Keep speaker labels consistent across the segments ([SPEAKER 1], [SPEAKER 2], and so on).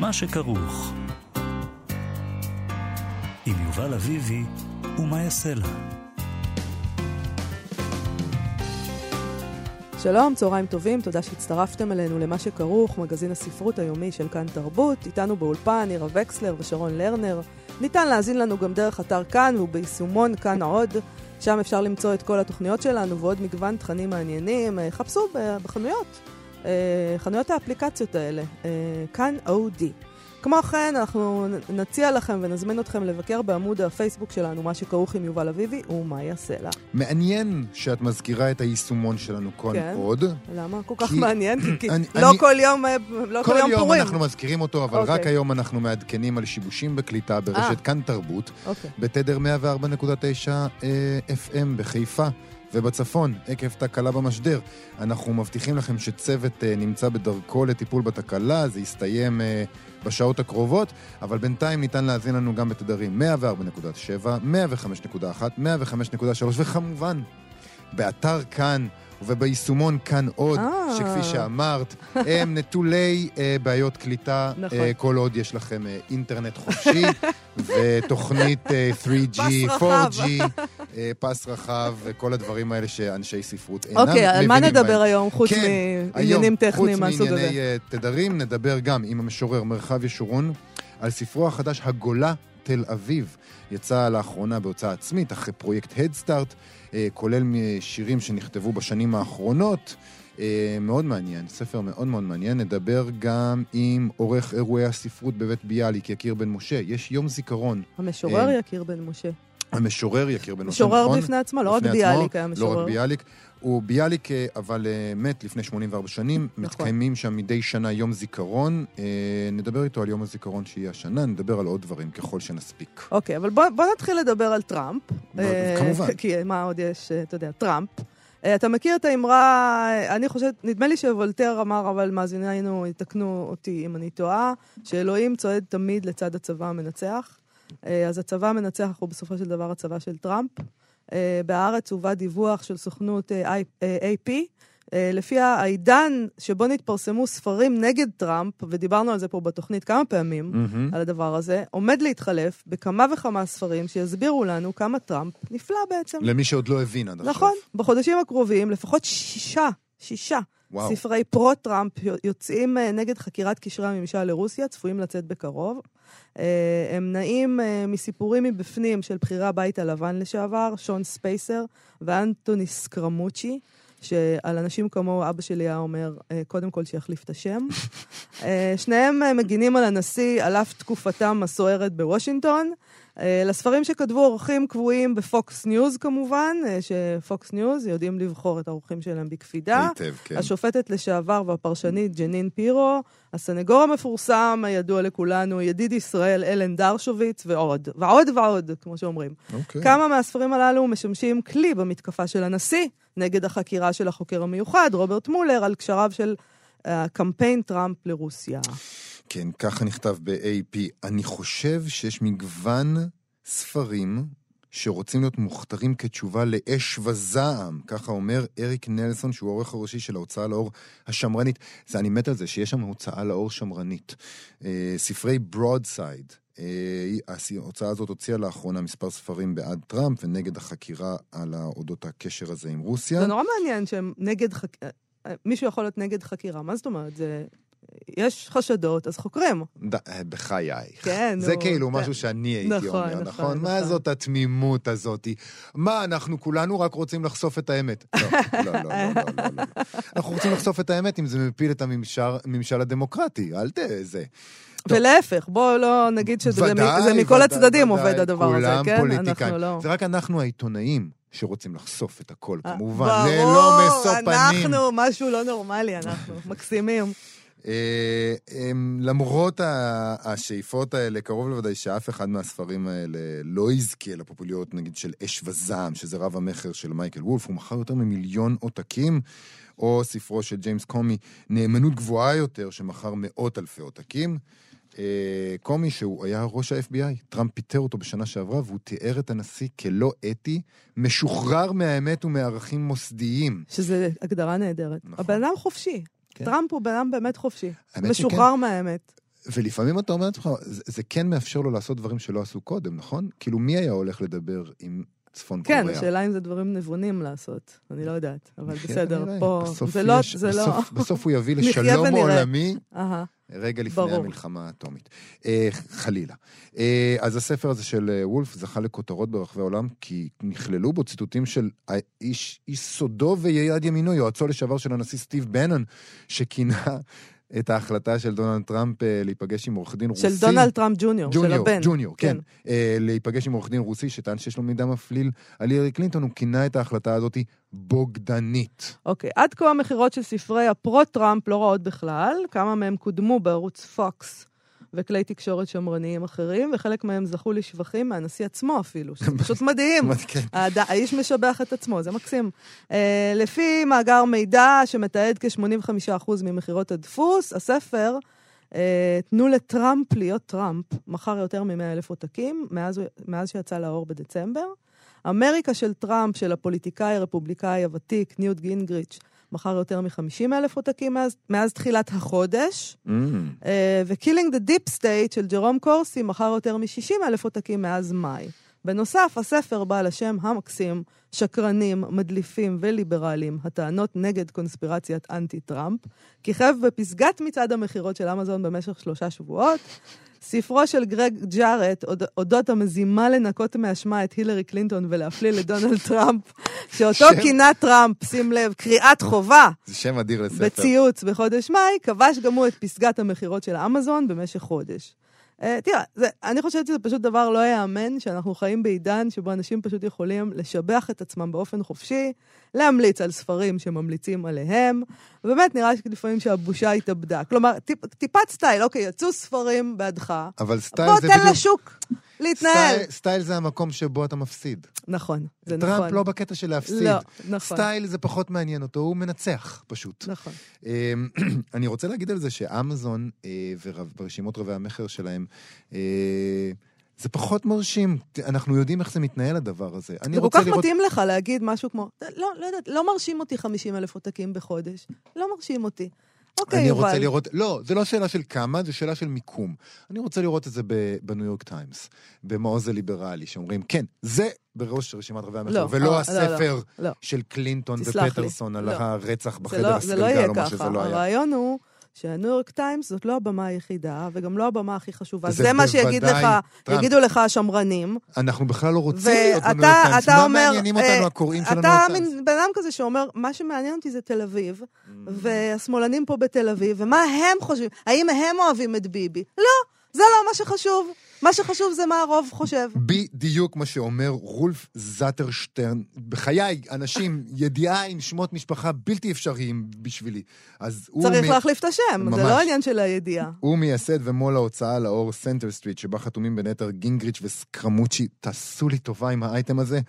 [SPEAKER 1] מה שכרוך. עם יובל אביבי ומה יעשה לה.
[SPEAKER 2] שלום, צהריים טובים, תודה שהצטרפתם אלינו למה שכרוך, מגזין הספרות היומי של כאן תרבות. איתנו באולפן נירה וקסלר ושרון לרנר. ניתן להאזין לנו גם דרך אתר כאן וביישומון כאן עוד. שם אפשר למצוא את כל התוכניות שלנו ועוד מגוון תכנים מעניינים. אה, חפשו בחנויות, חנויות האפליקציות האלה, אה, כאן אודי. כמו כן, אנחנו נציע לכם ונזמין אתכם לבקר בעמוד הפייסבוק שלנו, מה שכרוך עם יובל אביבי ומה יעשה לה.
[SPEAKER 3] מעניין שאת מזכירה את היישומון שלנו כאן
[SPEAKER 2] כן.
[SPEAKER 3] עוד.
[SPEAKER 2] למה? כל כך
[SPEAKER 3] כי-
[SPEAKER 2] מעניין? כי-
[SPEAKER 3] אני-
[SPEAKER 2] לא
[SPEAKER 3] אני-
[SPEAKER 2] כל יום אה, לא כל
[SPEAKER 3] כל
[SPEAKER 2] יום
[SPEAKER 3] יום
[SPEAKER 2] פורים.
[SPEAKER 3] אנחנו מזכירים אותו, אבל רק
[SPEAKER 2] אוקיי.
[SPEAKER 3] היום אנחנו מעדכנים על שיבושים בקליטה
[SPEAKER 2] אה.
[SPEAKER 3] ברשת כאן תרבות,
[SPEAKER 2] אוקיי.
[SPEAKER 3] בתדר 104.9 אה, FM בחיפה. ובצפון, עקב תקלה במשדר. אנחנו מבטיחים לכם שצוות אה, נמצא בדרכו לטיפול בתקלה, זה יסתיים אה, בשעות הקרובות, אבל בינתיים ניתן להאזין לנו גם בתדרים 104.7, 105.1, 105.3, וכמובן, באתר כאן וביישומון כאן עוד,
[SPEAKER 2] אה.
[SPEAKER 3] שכפי שאמרת, הם נטולי אה, בעיות קליטה,
[SPEAKER 2] נכון.
[SPEAKER 3] אה, כל עוד יש לכם אה, אינטרנט חופשי, ותוכנית אה, 3G,
[SPEAKER 2] פס רחב.
[SPEAKER 3] 4G, אה, פס רחב, וכל הדברים האלה שאנשי ספרות אינם
[SPEAKER 2] אוקיי, על מה
[SPEAKER 3] מבינים
[SPEAKER 2] נדבר
[SPEAKER 3] בהם.
[SPEAKER 2] היום, חוץ
[SPEAKER 3] כן,
[SPEAKER 2] מעניינים
[SPEAKER 3] היום,
[SPEAKER 2] טכניים מהסוג
[SPEAKER 3] חוץ
[SPEAKER 2] הזה?
[SPEAKER 3] מענייני אה, תדרים, נדבר גם עם המשורר מרחב ישורון על ספרו החדש, הגולה תל אביב. יצא לאחרונה בהוצאה עצמית, אחרי פרויקט הדסטארט, כולל שירים שנכתבו בשנים האחרונות. אה, מאוד מעניין, ספר מאוד מאוד מעניין. נדבר גם עם עורך אירועי הספרות בבית ביאליק, יקיר בן משה. יש יום זיכרון.
[SPEAKER 2] המשורר
[SPEAKER 3] אה,
[SPEAKER 2] יקיר בן משה.
[SPEAKER 3] המשורר יקיר בן משה,
[SPEAKER 2] משורר
[SPEAKER 3] נכון?
[SPEAKER 2] בפני עצמו, לא רק ביאליק היה
[SPEAKER 3] לא
[SPEAKER 2] משורר.
[SPEAKER 3] רק ביאליק. הוא ביאליק, אה, אבל אה, מת לפני 84 שנים.
[SPEAKER 2] נכון.
[SPEAKER 3] מתקיימים שם מדי שנה יום זיכרון. אה, נדבר איתו על יום הזיכרון שיהיה השנה, נדבר על עוד דברים ככל שנספיק.
[SPEAKER 2] אוקיי, אבל בוא, בוא נתחיל לדבר על טראמפ.
[SPEAKER 3] כמובן.
[SPEAKER 2] כי מה עוד יש, אתה יודע, טראמפ. אתה מכיר את האמרה, אני חושבת, נדמה לי שוולטר אמר, אבל מאזינינו יתקנו אותי אם אני טועה, שאלוהים צועד תמיד לצד הצבא המנצח. אה, אז הצבא המנצח הוא בסופו של דבר הצבא של טראמפ. אה, בהארץ הובא דיווח של סוכנות אה, AP, לפי העידן שבו נתפרסמו ספרים נגד טראמפ, ודיברנו על זה פה בתוכנית כמה פעמים,
[SPEAKER 3] מהמם.
[SPEAKER 2] על הדבר הזה, עומד להתחלף בכמה וכמה ספרים שיסבירו לנו כמה טראמפ נפלא בעצם.
[SPEAKER 3] למי שעוד לא הבין עד עכשיו.
[SPEAKER 2] נכון, בחודשים הקרובים לפחות שישה, שישה
[SPEAKER 3] וואו.
[SPEAKER 2] ספרי פרו-טראמפ יוצאים נגד חקירת קשרי הממשל לרוסיה, צפויים לצאת בקרוב. אה, הם נעים אה, מסיפורים מבפנים של בכירי הבית הלבן לשעבר, שון ספייסר ואנטוני סקרמוצ'י. שעל אנשים כמוהו אבא שלי היה אומר, אה, קודם כל שיחליף את השם. אה, שניהם אה, מגינים על הנשיא על אף תקופתם הסוערת בוושינגטון. לספרים שכתבו אורחים קבועים בפוקס ניוז כמובן, שפוקס ניוז יודעים לבחור את האורחים שלהם בקפידה.
[SPEAKER 3] היטב, כן.
[SPEAKER 2] השופטת לשעבר והפרשנית ג'נין פירו, הסנגור המפורסם, הידוע לכולנו, ידיד ישראל אלן דרשוביץ, ועוד. ועוד ועוד, כמו שאומרים.
[SPEAKER 3] אוקיי.
[SPEAKER 2] כמה מהספרים הללו משמשים כלי במתקפה של הנשיא נגד החקירה של החוקר המיוחד, רוברט מולר, על קשריו של אה, קמפיין טראמפ לרוסיה.
[SPEAKER 3] כן, ככה נכתב ב-AP. אני חושב שיש מגוון ספרים שרוצים להיות מוכתרים כתשובה לאש וזעם, ככה אומר אריק נלסון, שהוא העורך הראשי של ההוצאה לאור השמרנית. זה, אני מת על זה, שיש שם הוצאה לאור שמרנית. אה, ספרי ברודסייד. אה, ההוצאה הזאת הוציאה לאחרונה מספר ספרים בעד טראמפ ונגד החקירה על אודות הקשר הזה עם רוסיה.
[SPEAKER 2] זה נורא מעניין שהם נגד חק... אה, אה, מישהו יכול להיות נגד חקירה, מה זאת אומרת? זה... יש חשדות, אז חוקרים.
[SPEAKER 3] ד... אה, בחיי.
[SPEAKER 2] כן,
[SPEAKER 3] זה
[SPEAKER 2] נו,
[SPEAKER 3] כאילו
[SPEAKER 2] כן.
[SPEAKER 3] משהו שאני הייתי
[SPEAKER 2] נכון,
[SPEAKER 3] אומר,
[SPEAKER 2] נכון,
[SPEAKER 3] נכון? מה
[SPEAKER 2] נכון.
[SPEAKER 3] זאת התמימות הזאת? מה, אנחנו כולנו רק רוצים לחשוף את האמת. לא, לא, לא, לא, לא, לא, לא. אנחנו רוצים לחשוף את האמת אם זה מפיל את הממשל הממשל הדמוקרטי, אל ת... זה.
[SPEAKER 2] ולהפך, בואו לא נגיד שזה
[SPEAKER 3] ודאי,
[SPEAKER 2] מ- זה מכל
[SPEAKER 3] ודאי,
[SPEAKER 2] הצדדים
[SPEAKER 3] ודאי,
[SPEAKER 2] עובד הדבר הזה, כן?
[SPEAKER 3] פוליטיקאים.
[SPEAKER 2] אנחנו לא...
[SPEAKER 3] זה רק אנחנו העיתונאים שרוצים לחשוף את הכל,
[SPEAKER 2] אה,
[SPEAKER 3] כמובן.
[SPEAKER 2] ברור,
[SPEAKER 3] ללא משוא פנים.
[SPEAKER 2] אנחנו משהו לא נורמלי, אנחנו מקסימים.
[SPEAKER 3] אה, למרות השאיפות האלה, קרוב לוודאי שאף אחד מהספרים האלה לא יזכה לפופוליות, נגיד, של אש וזעם, שזה רב המכר של מייקל וולף, הוא מכר יותר ממיליון עותקים, או ספרו של ג'יימס קומי, נאמנות גבוהה יותר, שמכר מאות אלפי עותקים. אה, קומי, שהוא היה ראש ה-FBI, טראמפ פיטר אותו בשנה שעברה, והוא תיאר את הנשיא כלא אתי, משוחרר מהאמת ומערכים מוסדיים.
[SPEAKER 2] שזה הגדרה נהדרת.
[SPEAKER 3] נכון.
[SPEAKER 2] הבן אדם חופשי.
[SPEAKER 3] כן.
[SPEAKER 2] טראמפ הוא בן אדם באמת חופשי. משוחרר מהאמת.
[SPEAKER 3] ולפעמים אתה אומר לעצמך, זה, זה כן מאפשר לו לעשות דברים שלא עשו קודם, נכון? כאילו, מי היה הולך לדבר עם צפון
[SPEAKER 2] כן,
[SPEAKER 3] קוריאה?
[SPEAKER 2] השאלה אם זה דברים נבונים לעשות. אני לא יודעת, אבל
[SPEAKER 3] נחיה
[SPEAKER 2] בסדר. פה...
[SPEAKER 3] בסוף
[SPEAKER 2] זה לא... זה לא...
[SPEAKER 3] בסוף, בסוף הוא יביא לשלום. עולמי. רגע לפני
[SPEAKER 2] ברור.
[SPEAKER 3] המלחמה האטומית. אה, חלילה. אה, אז הספר הזה של אה, וולף זכה לכותרות ברחבי העולם, כי נכללו בו ציטוטים של האיש, איש סודו ויד ימינו, יועצו לשעבר של הנשיא סטיב בנון, שכינה את ההחלטה של דונלד טראמפ אה, להיפגש עם עורך דין רוסי.
[SPEAKER 2] של דונלד טראמפ ג'וניור, של הבן.
[SPEAKER 3] ג'וניור, כן.
[SPEAKER 2] כן.
[SPEAKER 3] אה, להיפגש עם עורך דין רוסי שטען שיש לו מידע מפליל על הילרי קלינטון, הוא כינה את ההחלטה הזאת בוגדנית.
[SPEAKER 2] אוקיי, עד כה המכירות של ספרי הפרו-טראמפ לא רעות בכלל, כמה מהם קודמו בערוץ פוקס וכלי תקשורת שמרניים אחרים, וחלק מהם זכו לשבחים מהנשיא עצמו אפילו, שזה פשוט מדהים. האד- האיש משבח את עצמו, זה מקסים. Uh, לפי מאגר מידע שמתעד כ-85% ממכירות הדפוס, הספר, אה, תנו לטראמפ להיות טראמפ, מכר יותר מ-100 אלף עותקים, מאז, מאז שיצא לאור בדצמבר. אמריקה של טראמפ, של הפוליטיקאי הרפובליקאי הוותיק, ניוט גינגריץ', מכר יותר מ-50 אלף עותקים מאז, מאז תחילת החודש.
[SPEAKER 3] אממ.
[SPEAKER 2] אה, ו-Killing the Deep State של ג'רום קורסי מכר יותר מ-60 אלף עותקים מאז מאי. בנוסף, הספר בעל השם המקסים, שקרנים, מדליפים וליברלים, הטענות נגד קונספירציית אנטי-טראמפ, כיכב בפסגת מצעד המכירות של אמזון במשך שלושה שבועות. ספרו של גרג ג'ארט, אוד- אודות המזימה לנקות מאשמה את הילרי קלינטון ולהפליל את דונלד טראמפ, שאותו
[SPEAKER 3] שם.
[SPEAKER 2] כינה טראמפ, שים לב, קריאת חובה,
[SPEAKER 3] זה שם אדיר לספר.
[SPEAKER 2] בציוץ בחודש מאי, כבש גם הוא את פסגת המכירות של אמזון במשך חודש. Uh, תראה, זה, אני חושבת שזה פשוט דבר לא ייאמן, שאנחנו חיים בעידן שבו אנשים פשוט יכולים לשבח את עצמם באופן חופשי, להמליץ על ספרים שממליצים עליהם, ובאמת נראה שלפעמים שהבושה התאבדה. כלומר, טיפ, טיפת סטייל, אוקיי, יצאו ספרים בעדך,
[SPEAKER 3] אבל סטייל
[SPEAKER 2] בוא
[SPEAKER 3] זה
[SPEAKER 2] תן
[SPEAKER 3] בדיוק...
[SPEAKER 2] לשוק להתנהל.
[SPEAKER 3] סטייל, סטייל זה המקום שבו אתה מפסיד.
[SPEAKER 2] נכון, זה
[SPEAKER 3] טראמפ
[SPEAKER 2] נכון.
[SPEAKER 3] לא בקטע של להפסיד.
[SPEAKER 2] לא, נכון.
[SPEAKER 3] סטייל זה פחות מעניין אותו, הוא מנצח פשוט.
[SPEAKER 2] נכון.
[SPEAKER 3] אמ, אני רוצה להגיד על זה שאמזון אה, ורשימות רבי המכר שלהם, אה, זה פחות מרשים. אנחנו יודעים איך זה מתנהל הדבר הזה.
[SPEAKER 2] זה כל כך
[SPEAKER 3] לראות...
[SPEAKER 2] מתאים לך להגיד משהו כמו, לא, לא יודעת, לא מרשים אותי 50 אלף עותקים בחודש. לא מרשים אותי. אוקיי,
[SPEAKER 3] אני
[SPEAKER 2] יובל.
[SPEAKER 3] רוצה לראות, לא, זה לא שאלה של כמה, זה שאלה של מיקום. אני רוצה לראות את זה ב- בניו יורק טיימס, במעוז הליברלי, שאומרים, כן, זה בראש רשימת רבי המכר,
[SPEAKER 2] לא,
[SPEAKER 3] ולא
[SPEAKER 2] אה,
[SPEAKER 3] הספר
[SPEAKER 2] לא, לא.
[SPEAKER 3] של קלינטון
[SPEAKER 2] תסלח לי.
[SPEAKER 3] ופטרסון על
[SPEAKER 2] לא.
[SPEAKER 3] הרצח בחדר
[SPEAKER 2] לא, לא
[SPEAKER 3] הסגלגל,
[SPEAKER 2] יהיה
[SPEAKER 3] או מה
[SPEAKER 2] ככה.
[SPEAKER 3] שזה לא היה.
[SPEAKER 2] הרעיון הוא שהניו יורק טיימס זאת לא הבמה היחידה, וגם לא הבמה הכי חשובה.
[SPEAKER 3] זה
[SPEAKER 2] זה מה שיגיד לך,
[SPEAKER 3] טראמפ.
[SPEAKER 2] יגידו לך השמרנים.
[SPEAKER 3] אנחנו בכלל לא רוצים להיות בניו יורק טיימס.
[SPEAKER 2] אתה
[SPEAKER 3] מה
[SPEAKER 2] אומר...
[SPEAKER 3] מעניינים
[SPEAKER 2] אה,
[SPEAKER 3] אותנו הקוראים של הניו
[SPEAKER 2] אתה
[SPEAKER 3] יורק טיימס?
[SPEAKER 2] מין בן אדם כזה שאומר, מה שמעניין אותי זה תל אביב, והשמאלנים פה בתל אביב, ומה הם חושבים? האם הם אוהבים את ביבי? לא, זה לא מה שחשוב. מה שחשוב זה מה הרוב חושב.
[SPEAKER 3] בדיוק מה שאומר רולף זטרשטרן. בחיי, אנשים, ידיעה עם שמות משפחה בלתי אפשריים בשבילי. אז הוא...
[SPEAKER 2] צריך
[SPEAKER 3] מ-
[SPEAKER 2] להחליף את השם, זה
[SPEAKER 3] ממש.
[SPEAKER 2] לא עניין של הידיעה.
[SPEAKER 3] הוא מייסד ומו"ל ההוצאה לאור סנטר סטריט, שבה חתומים בין היתר גינגריץ' וסקרמוצ'י. תעשו לי טובה עם האייטם הזה.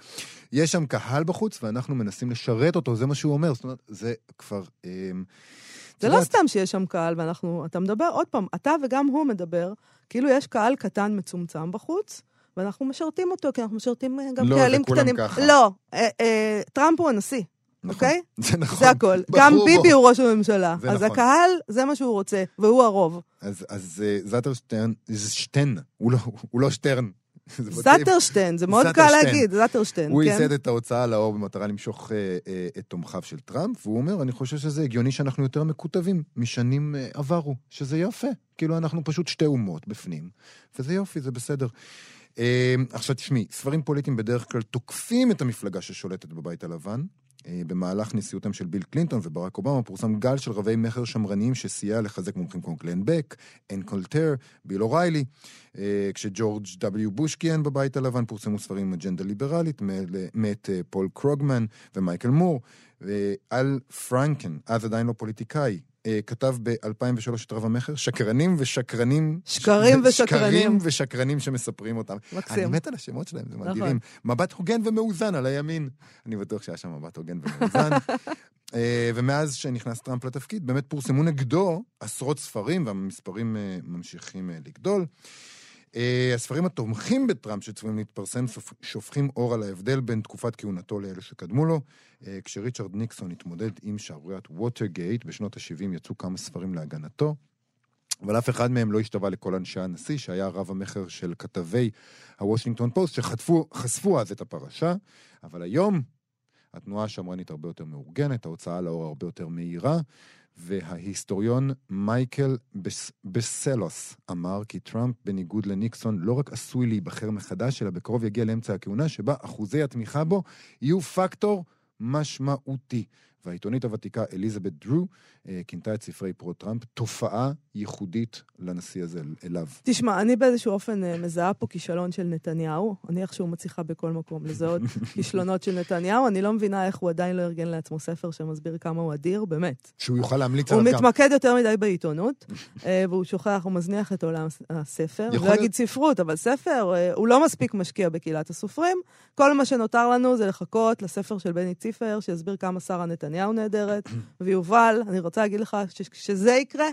[SPEAKER 3] יש שם קהל בחוץ, ואנחנו מנסים לשרת אותו, זה מה שהוא אומר. זאת אומרת, זה כבר... את
[SPEAKER 2] זה לא סתם שיש שם קהל, ואנחנו, אתה מדבר, עוד פעם, אתה וגם הוא מדבר, כאילו יש קהל קטן מצומצם בחוץ, ואנחנו משרתים אותו, כי אנחנו משרתים אה, גם
[SPEAKER 3] לא,
[SPEAKER 2] קהלים
[SPEAKER 3] זה כולם
[SPEAKER 2] קטנים.
[SPEAKER 3] ככה.
[SPEAKER 2] לא, אה, אה, טראמפ הוא הנשיא,
[SPEAKER 3] נכון.
[SPEAKER 2] אוקיי?
[SPEAKER 3] זה נכון.
[SPEAKER 2] זה הכל. גם. ביבי הוא ראש הממשלה.
[SPEAKER 3] זה
[SPEAKER 2] אז
[SPEAKER 3] נכון.
[SPEAKER 2] הקהל, זה מה שהוא רוצה, והוא הרוב.
[SPEAKER 3] אז, אז זטרשטרן, זה שטן, הוא לא, הוא לא שטרן.
[SPEAKER 2] זטרשטיין, זה מאוד קל. להגיד, זטרשטיין,
[SPEAKER 3] הוא
[SPEAKER 2] כן?
[SPEAKER 3] ייסד את ההוצאה לאור במטרה למשוך אה, אה, את תומכיו של טראמפ, והוא אומר, אני חושב שזה הגיוני שאנחנו יותר מקוטבים משנים אה, עברו, שזה יפה. כאילו, אנחנו פשוט שתי אומות בפנים, וזה יופי, זה בסדר. עכשיו תשמעי, ספרים פוליטיים בדרך כלל תוקפים את המפלגה ששולטת בבית הלבן. אה, במהלך נשיאותם של ביל קלינטון וברק אובמה פורסם גל של רבי מכר שמרניים שסייע לחזק מומחים כמו גלן בק, אן קולטר, ביל אוריילי. אה, כשג'ורג' W. בוש כיהן בבית הלבן פורסמו ספרים עם אג'נדה ליברלית מאת אה, פול קרוגמן ומייקל מור. ואל פרנקן, אז עדיין לא פוליטיקאי, כתב ב-2003 את רב המכר, שקרנים ושקרנים.
[SPEAKER 2] שקרים ושקרנים.
[SPEAKER 3] שקרים ושקרנים שמספרים אותם. אני
[SPEAKER 2] מקסים.
[SPEAKER 3] מת על השמות שלהם, זה
[SPEAKER 2] נכון.
[SPEAKER 3] מדהימים. מבט הוגן ומאוזן על הימין. אני בטוח שהיה שם מבט הוגן ומאוזן. אה, ומאז שנכנס טראמפ לתפקיד, באמת פורסמו נגדו עשרות ספרים, והמספרים אה, ממשיכים אה, לגדול. אה, הספרים התומכים בטראמפ שצפויים להתפרסם שופכים אור על ההבדל בין תקופת כהונתו לאלה שקדמו לו. אה, כשריצ'רד ניקסון התמודד עם שערוריית ווטרגייט בשנות ה-70 יצאו כמה ספרים להגנתו. אבל אף אחד מהם לא השתווה לכל אנשי הנשיא, שהיה רב המכר של כתבי הוושינגטון פוסט, שחשפו אז את הפרשה. אבל היום התנועה השמרנית הרבה יותר מאורגנת, ההוצאה לאור הרבה יותר מהירה, וההיסטוריון מייקל בס... בסלוס אמר כי טראמפ, בניגוד לניקסון, לא רק עשוי להיבחר מחדש, אלא בקרוב יגיע לאמצע הכהונה, שבה אחוזי התמיכה בו יהיו פקטור משמעותי. והעיתונית הוותיקה אליזבת דרו כינתה את ספרי פרו-טראמפ תופעה ייחודית לנשיא הזה, אליו.
[SPEAKER 2] תשמע, אני באיזשהו אופן אה, מזהה פה כישלון של נתניהו. אני איכשהו מצליחה בכל מקום לזהות כישלונות של נתניהו. אני לא מבינה איך הוא עדיין לא ארגן לעצמו ספר שמסביר כמה הוא אדיר, באמת.
[SPEAKER 3] שהוא יוכל להמליץ
[SPEAKER 2] הוא
[SPEAKER 3] עליו גם.
[SPEAKER 2] מתמקד יותר מדי בעיתונות, אה, והוא שוכח, הוא מזניח את עולם הספר.
[SPEAKER 3] יכול
[SPEAKER 2] לא אגיד ספרות, אבל ספר, אה, הוא לא מספיק משקיע בקהילת הסופרים. כל מה שנותר לנו זה לחכות לספר של בני ציפר, שיסביר כמה שרה נתניהו נהדרת. ויובל, אני רוצה להגיד לך שכשזה יקרה,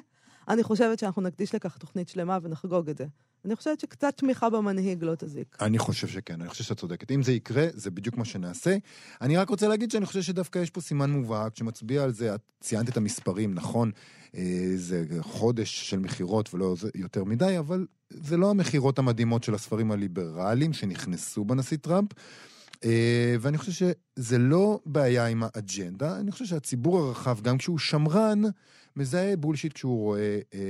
[SPEAKER 2] אני חושבת שאנחנו נקדיש לכך תוכנית שלמה ונחגוג את זה. אני חושבת שקצת תמיכה במנהיג לא תזיק.
[SPEAKER 3] אני חושב שכן, אני חושב שאת צודקת. אם זה יקרה, זה בדיוק מה שנעשה. אני רק רוצה להגיד שאני חושב שדווקא יש פה סימן מובהק שמצביע על זה. את ציינת את המספרים, נכון, אה, זה חודש של מכירות ולא יותר מדי, אבל זה לא המכירות המדהימות של הספרים הליברליים שנכנסו בנשיא טראמפ. אה, ואני חושב שזה לא בעיה עם האג'נדה, אני חושב שהציבור הרחב, גם כשהוא שמרן, מזהה בולשיט כשהוא רואה, אה,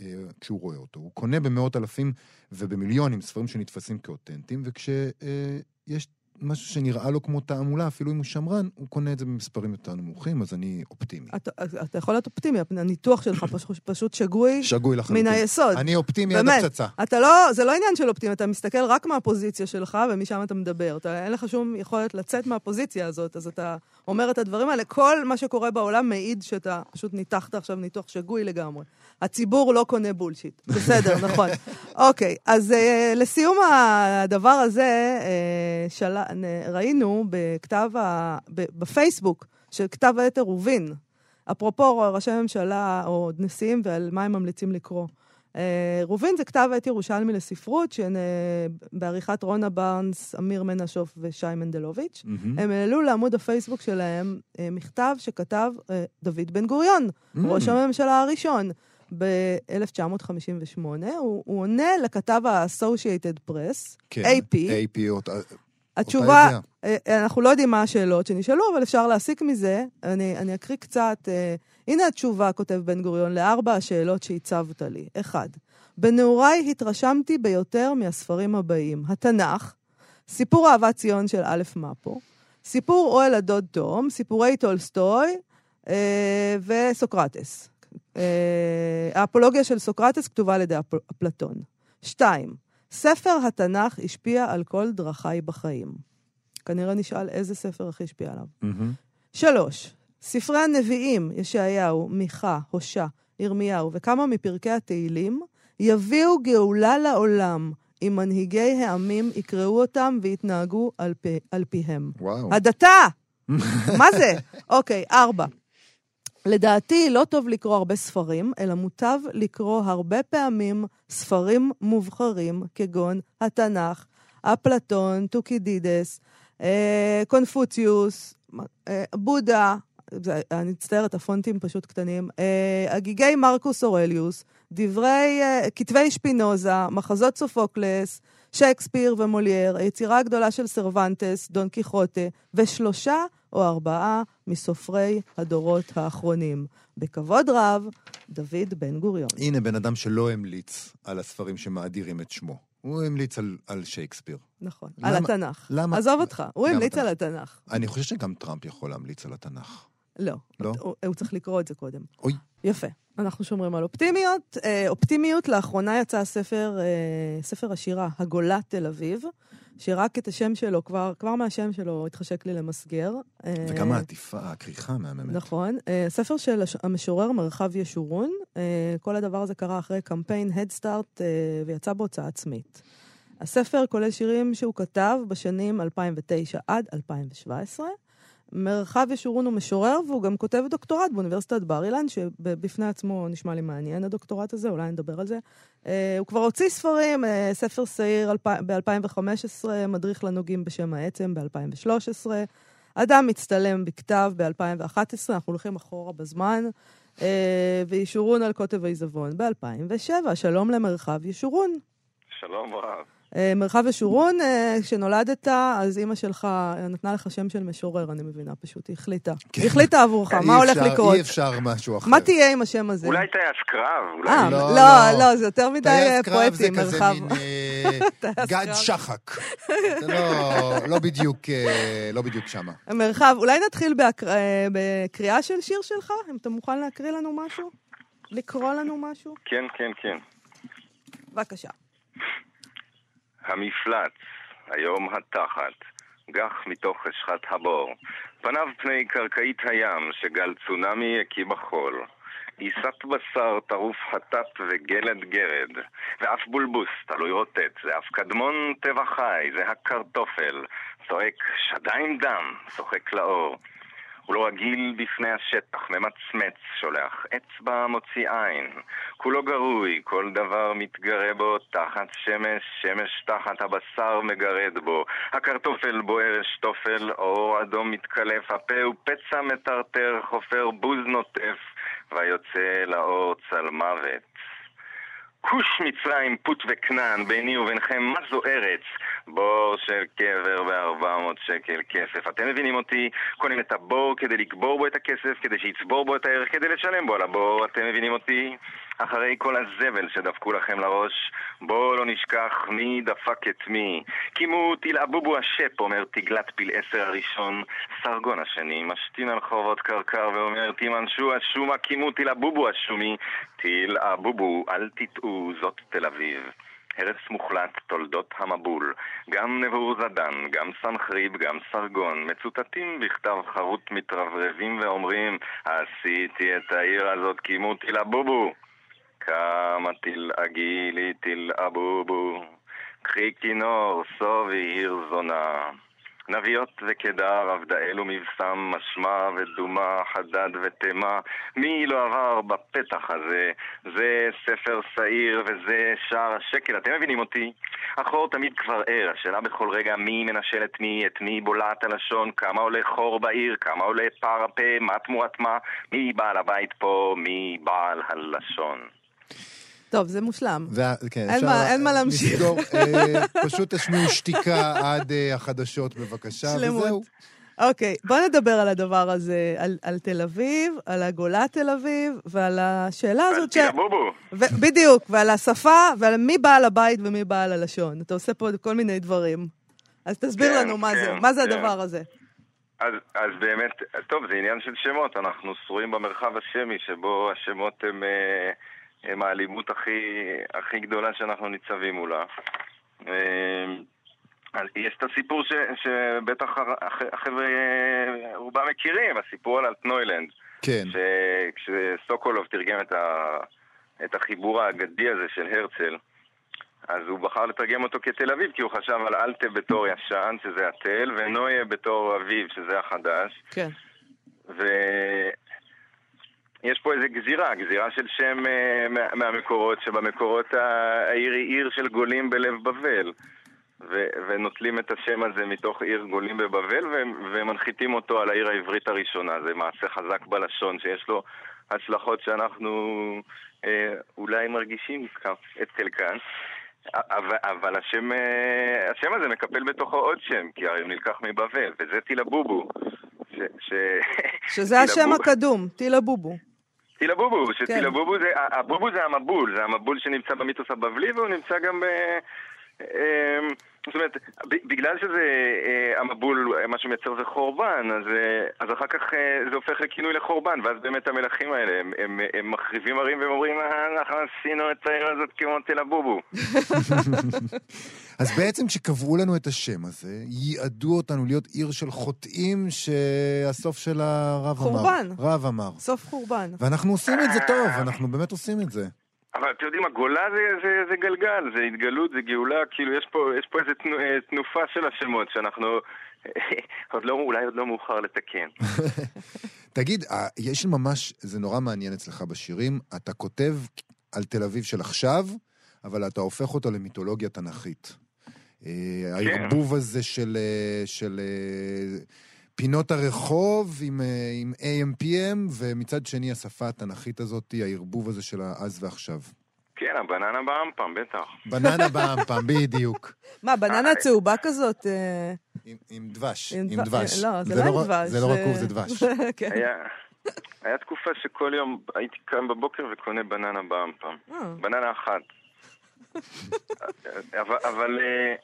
[SPEAKER 3] אה, כשהוא רואה אותו. הוא קונה במאות אלפים ובמיליונים ספרים שנתפסים כאותנטיים, וכשיש משהו שנראה לו כמו תעמולה, אפילו אם הוא שמרן, הוא קונה את זה במספרים יותר נמוכים, אז אני אופטימי.
[SPEAKER 2] אתה, אתה יכול להיות אופטימי, הניתוח שלך פשוט, פשוט שגוי
[SPEAKER 3] שגוי לחלוטין.
[SPEAKER 2] מן היסוד.
[SPEAKER 3] אני אופטימי עד
[SPEAKER 2] באמת.
[SPEAKER 3] הפצצה.
[SPEAKER 2] אתה לא, זה לא עניין של אופטימי, אתה מסתכל רק מהפוזיציה שלך ומשם אתה מדבר. אתה, אין לך שום יכולת לצאת מהפוזיציה הזאת, אז אתה אומר את הדברים האלה. כל מה שקורה בעולם מעיד שאתה פשוט ניתחת עכשיו ניתוח שגוי לגמרי. הציבור לא קונה בולשיט. בסדר, נכון. אוקיי, אז uh, לסיום הדבר הזה, uh, של... ראינו בכתב ה... בפייסבוק של כתב היתר רובין, אפרופו ראשי ממשלה או נשיאים ועל מה הם ממליצים לקרוא. אה, רובין זה כתב עת ירושלמי לספרות, שבעריכת רונה בארנס, אמיר מנשוף ושי מנדלוביץ'.
[SPEAKER 3] מהמם.
[SPEAKER 2] הם העלו לעמוד הפייסבוק שלהם אה, מכתב שכתב אה, דוד בן גוריון, ראש הממשלה הראשון, ב-1958. הוא, הוא עונה לכתב ה-Associated Press,
[SPEAKER 3] כן,
[SPEAKER 2] AP.
[SPEAKER 3] AP,
[SPEAKER 2] התשובה,
[SPEAKER 3] ידיעה.
[SPEAKER 2] אה, אנחנו לא יודעים מה השאלות שנשאלו, אבל אפשר להסיק מזה. אני, אני אקריא קצת. אה, הנה התשובה, כותב בן גוריון, לארבע השאלות שהצבת לי. אחד, בנעוריי התרשמתי ביותר מהספרים הבאים: התנ"ך, סיפור אהבת ציון של א' מפו, סיפור אוהל הדוד תום, סיפורי טולסטוי אה, וסוקרטס. אה, האפולוגיה של סוקרטס כתובה על ידי אפ- אפלטון. שתיים, ספר התנ"ך השפיע על כל דרכיי בחיים. כנראה נשאל איזה ספר הכי השפיע עליו.
[SPEAKER 3] מהמם.
[SPEAKER 2] שלוש, ספרי הנביאים, ישעיהו, מיכה, הושע, ירמיהו וכמה מפרקי התהילים, יביאו גאולה לעולם אם מנהיגי העמים יקראו אותם ויתנהגו על, פי, על פיהם.
[SPEAKER 3] וואו.
[SPEAKER 2] הדתה! מה זה? אוקיי, ארבע. לדעתי, לא טוב לקרוא הרבה ספרים, אלא מוטב לקרוא הרבה פעמים ספרים מובחרים, כגון התנ"ך, אפלטון, טוקידידס, אה, קונפוציוס, אה, בודה, אני מצטערת, הפונטים פשוט קטנים, אה, הגיגי מרקוס אורליוס, דברי, כתבי שפינוזה, מחזות סופוקלס, שייקספיר ומולייר, היצירה הגדולה של סרוונטס, דון קיחוטה, ושלושה או ארבעה מסופרי הדורות האחרונים. בכבוד רב, דוד בן גוריון.
[SPEAKER 3] הנה בן אדם שלא המליץ על הספרים שמאדירים את שמו. הוא המליץ על, על שייקספיר.
[SPEAKER 2] נכון.
[SPEAKER 3] למה-
[SPEAKER 2] על התנ"ך.
[SPEAKER 3] למה-
[SPEAKER 2] עזוב אותך, הוא המליץ
[SPEAKER 3] התנ"ך.
[SPEAKER 2] על התנ"ך.
[SPEAKER 3] אני חושב שגם טראמפ יכול להמליץ על התנ"ך.
[SPEAKER 2] לא.
[SPEAKER 3] לא?
[SPEAKER 2] הוא, הוא צריך לקרוא את זה קודם.
[SPEAKER 3] אוי.
[SPEAKER 2] יפה. אנחנו שומרים על אופטימיות. אה, אופטימיות, לאחרונה יצא הספר, אה, ספר השירה, הגולה תל אביב, שרק את השם שלו, כבר, כבר מהשם שלו התחשק לי למסגר. אה,
[SPEAKER 3] וגם העטיפה, הכריכה מהממת.
[SPEAKER 2] נכון. אה, ספר של המשורר מרחב ישורון. אה, כל הדבר הזה קרה אחרי קמפיין Head Start ויצא בהוצאה עצמית. הספר כולל שירים שהוא כתב בשנים 2009 עד 2017. מרחב ישורון הוא משורר והוא גם כותב דוקטורט באוניברסיטת בר אילן, שבפני עצמו נשמע לי מעניין הדוקטורט הזה, אולי נדבר על זה. אה, הוא כבר הוציא ספרים, אה, ספר שעיר ב-2015, מדריך לנוגעים בשם העצם ב-2013. אדם מצטלם בכתב ב-2011, אנחנו הולכים אחורה בזמן. אה, וישורון על קוטב העיזבון ב-2007. שלום למרחב ישורון.
[SPEAKER 4] שלום רב.
[SPEAKER 2] אה, מרחב ישורון, אה, כשנולדת, אז אימא שלך נתנה לך שם של משורר, אני מבינה, פשוט היא החליטה.
[SPEAKER 3] כן.
[SPEAKER 2] היא החליטה עבורך, מה הולך לקרות?
[SPEAKER 3] אי אפשר משהו אחר.
[SPEAKER 2] מה תהיה עם השם הזה?
[SPEAKER 4] אולי טייס קרב.
[SPEAKER 2] אה,
[SPEAKER 3] לא,
[SPEAKER 2] לא,
[SPEAKER 3] לא.
[SPEAKER 2] לא, זה יותר מדי אה,
[SPEAKER 3] טייס קרב זה
[SPEAKER 2] פואטי,
[SPEAKER 3] כזה
[SPEAKER 2] מרחב.
[SPEAKER 3] אה, גד. שחק. זה לא- לא בדיוק, אה, לא בדיוק שמה.
[SPEAKER 2] מרחב, אולי נתחיל אה, בקריאה של שיר שלך? אם אתה מוכן להקריא לנו משהו? לקרוא לנו משהו?
[SPEAKER 4] כן, כן, כן.
[SPEAKER 2] בבקשה.
[SPEAKER 4] המפלץ, היום התחת, גח מתוך חשכת הבור. פניו פני קרקעית הים, שגל צונאמי הקיא בחול. עיסת בשר, טרוף חטאת וגלד גרד, ואף בולבוס תלוי רוטט, ואף קדמון טבע חי, זה הקרטופל, צועק שדיים דם, צוחק לאור. הוא לא רגיל בפני השטח, ממצמץ, שולח אצבע מוציא עין. כולו גרוי, כל דבר מתגרה בו, תחת שמש, שמש תחת הבשר מגרד בו. הקרטופל בוער אשתופל, אור אדום מתקלף, הפה הוא פצע מטרטר, חופר בוז נוטף, ויוצא לאור צל מוות. כוש מצרים, פוט וכנען, ביני ובינכם, מה זו ארץ? בור של קבר בארבע מאות שקל כסף. אתם מבינים אותי? קונים את הבור כדי לקבור בו את הכסף, כדי שיצבור בו את הערך, כדי לשלם בו על הבור. אתם מבינים אותי? אחרי כל הזבל שדפקו לכם לראש, בואו לא נשכח מי דפק את מי. קימו תלעבובו השפ, אומר תגלת פיל עשר הראשון. סרגון השני, משתין על חורבות קרקר ואומר תימנשו השומה, קימו תלעבובו השומי. תלעבובו, אל תטעו, זאת תל אביב. הרס מוחלט, תולדות המבול. גם נבור זדן, גם סנחריב, גם סרגון, מצוטטים בכתב חרוט מתרברבים ואומרים עשיתי את העיר הזאת, קימו תלעבובו. כמה תלעגי לי תלעבובו. קחי כינור, סובי עיר זונה. נביות וקדר, עבדאל ומבשם, משמע ודומה, חדד ותימה. מי לא עבר בפתח הזה? זה ספר שעיר וזה שער השקל. אתם מבינים אותי? החור תמיד כבר ער. השאלה בכל רגע מי מנשל את מי, את מי בולעת הלשון, כמה עולה חור בעיר, כמה עולה פער הפה, מה תמורת מה, מי בעל הבית פה, מי בעל הלשון.
[SPEAKER 2] טוב, זה מושלם.
[SPEAKER 3] וה- כן,
[SPEAKER 2] אין
[SPEAKER 3] אפשר
[SPEAKER 2] מה- אין מה להמשיך.
[SPEAKER 3] לסגור, אה, פשוט תשמיעו שתיקה עד אה, החדשות בבקשה,
[SPEAKER 2] שלמות.
[SPEAKER 3] וזהו.
[SPEAKER 2] אוקיי, בוא נדבר על הדבר הזה, על, על תל אביב, על הגולה תל אביב, ועל השאלה הזאת ש...
[SPEAKER 4] תלעבובו.
[SPEAKER 2] ו- בדיוק, ועל השפה, ועל מי בעל הבית ומי בעל הלשון. אתה עושה פה כל מיני דברים. אז תסביר
[SPEAKER 4] כן,
[SPEAKER 2] לנו מה
[SPEAKER 4] כן,
[SPEAKER 2] זה, מה זה
[SPEAKER 4] כן.
[SPEAKER 2] הדבר הזה.
[SPEAKER 4] אז, אז באמת, טוב, זה עניין של שמות, אנחנו שרויים במרחב השמי שבו השמות הם, אה, הם האלימות הכי, הכי גדולה שאנחנו ניצבים מולה. אה, אז יש את הסיפור ש, שבטח הח- הח- החבר'ה אה, רובם מכירים, הסיפור על אלטנוילנד.
[SPEAKER 3] כן.
[SPEAKER 4] כשסוקולוב תרגם את, ה, את החיבור האגדי הזה של הרצל, אז הוא בחר לתרגם אותו כתל אביב, כי הוא חשב על אלטה בתור ישן, שזה התל, ונויה בתור אביב, שזה החדש.
[SPEAKER 2] כן.
[SPEAKER 4] ויש פה איזה גזירה, גזירה של שם אה, מה- מהמקורות, שבמקורות העיר היא עיר של גולים בלב בבל. ו- ונוטלים את השם הזה מתוך עיר גולים בבבל ו- ומנחיתים אותו על העיר העברית הראשונה. זה מעשה חזק בלשון שיש לו השלכות שאנחנו אה, אולי מרגישים את חלקן. אבל, אבל השם, אה, השם הזה מקפל בתוכו עוד שם, כי הרי הוא נלקח מבבל, וזה טילבובו. ש, ש...
[SPEAKER 2] שזה השם הקדום, טילה בובו.
[SPEAKER 4] טילבובו,
[SPEAKER 2] כן.
[SPEAKER 4] שטילבובו זה, הבובו זה המבול, זה המבול שנמצא במיתוס הבבלי והוא נמצא גם ב... זאת אומרת, בגלל שזה אה, המבול, אה, מה שמייצר זה חורבן, אז, אה, אז אחר כך אה, זה הופך לכינוי לחורבן, ואז באמת המלכים האלה, הם, הם, הם מחריבים ערים והם אומרים, "אה, אנחנו עשינו את העיר הזאת כמו תל הבובו.
[SPEAKER 3] אז בעצם כשקבעו לנו את השם הזה, ייעדו אותנו להיות עיר של חוטאים שהסוף שלה רב אמר.
[SPEAKER 2] חורבן.
[SPEAKER 3] רב אמר.
[SPEAKER 2] סוף חורבן.
[SPEAKER 3] ואנחנו עושים את זה טוב, אנחנו באמת עושים את זה.
[SPEAKER 4] אבל אתם יודעים, הגולה זה, זה, זה גלגל, זה התגלות, זה גאולה, כאילו יש פה, יש פה איזו תנו, אה, תנופה של השמות שאנחנו... עוד לא, אולי עוד לא מאוחר לתקן.
[SPEAKER 3] תגיד, אה, יש ממש, זה נורא מעניין אצלך בשירים, אתה כותב על תל אביב של עכשיו, אבל אתה הופך אותו למיתולוגיה תנכית. אה, הערבוב הזה של, של פינות הרחוב עם, אה, עם AM/PM, ומצד שני השפה התנ"כית הזאת, הערבוב הזה של האז ועכשיו.
[SPEAKER 4] כן, הבננה באמפם, בטח.
[SPEAKER 3] בננה באמפם, בדיוק.
[SPEAKER 2] מה, בננה צהובה כזאת? אה,
[SPEAKER 3] עם, עם דבש,
[SPEAKER 2] עם
[SPEAKER 3] עם
[SPEAKER 2] דבש.
[SPEAKER 3] דבש.
[SPEAKER 2] לא, זה לא עם
[SPEAKER 3] רק-
[SPEAKER 2] דבש.
[SPEAKER 3] זה לא רקוב, זה דבש.
[SPEAKER 2] כן.
[SPEAKER 4] היה, תקופה שכל יום הייתי קם בבוקר וקונה בננה באמפם.
[SPEAKER 2] אה.
[SPEAKER 4] בננה אחת. אבל, אבל אה,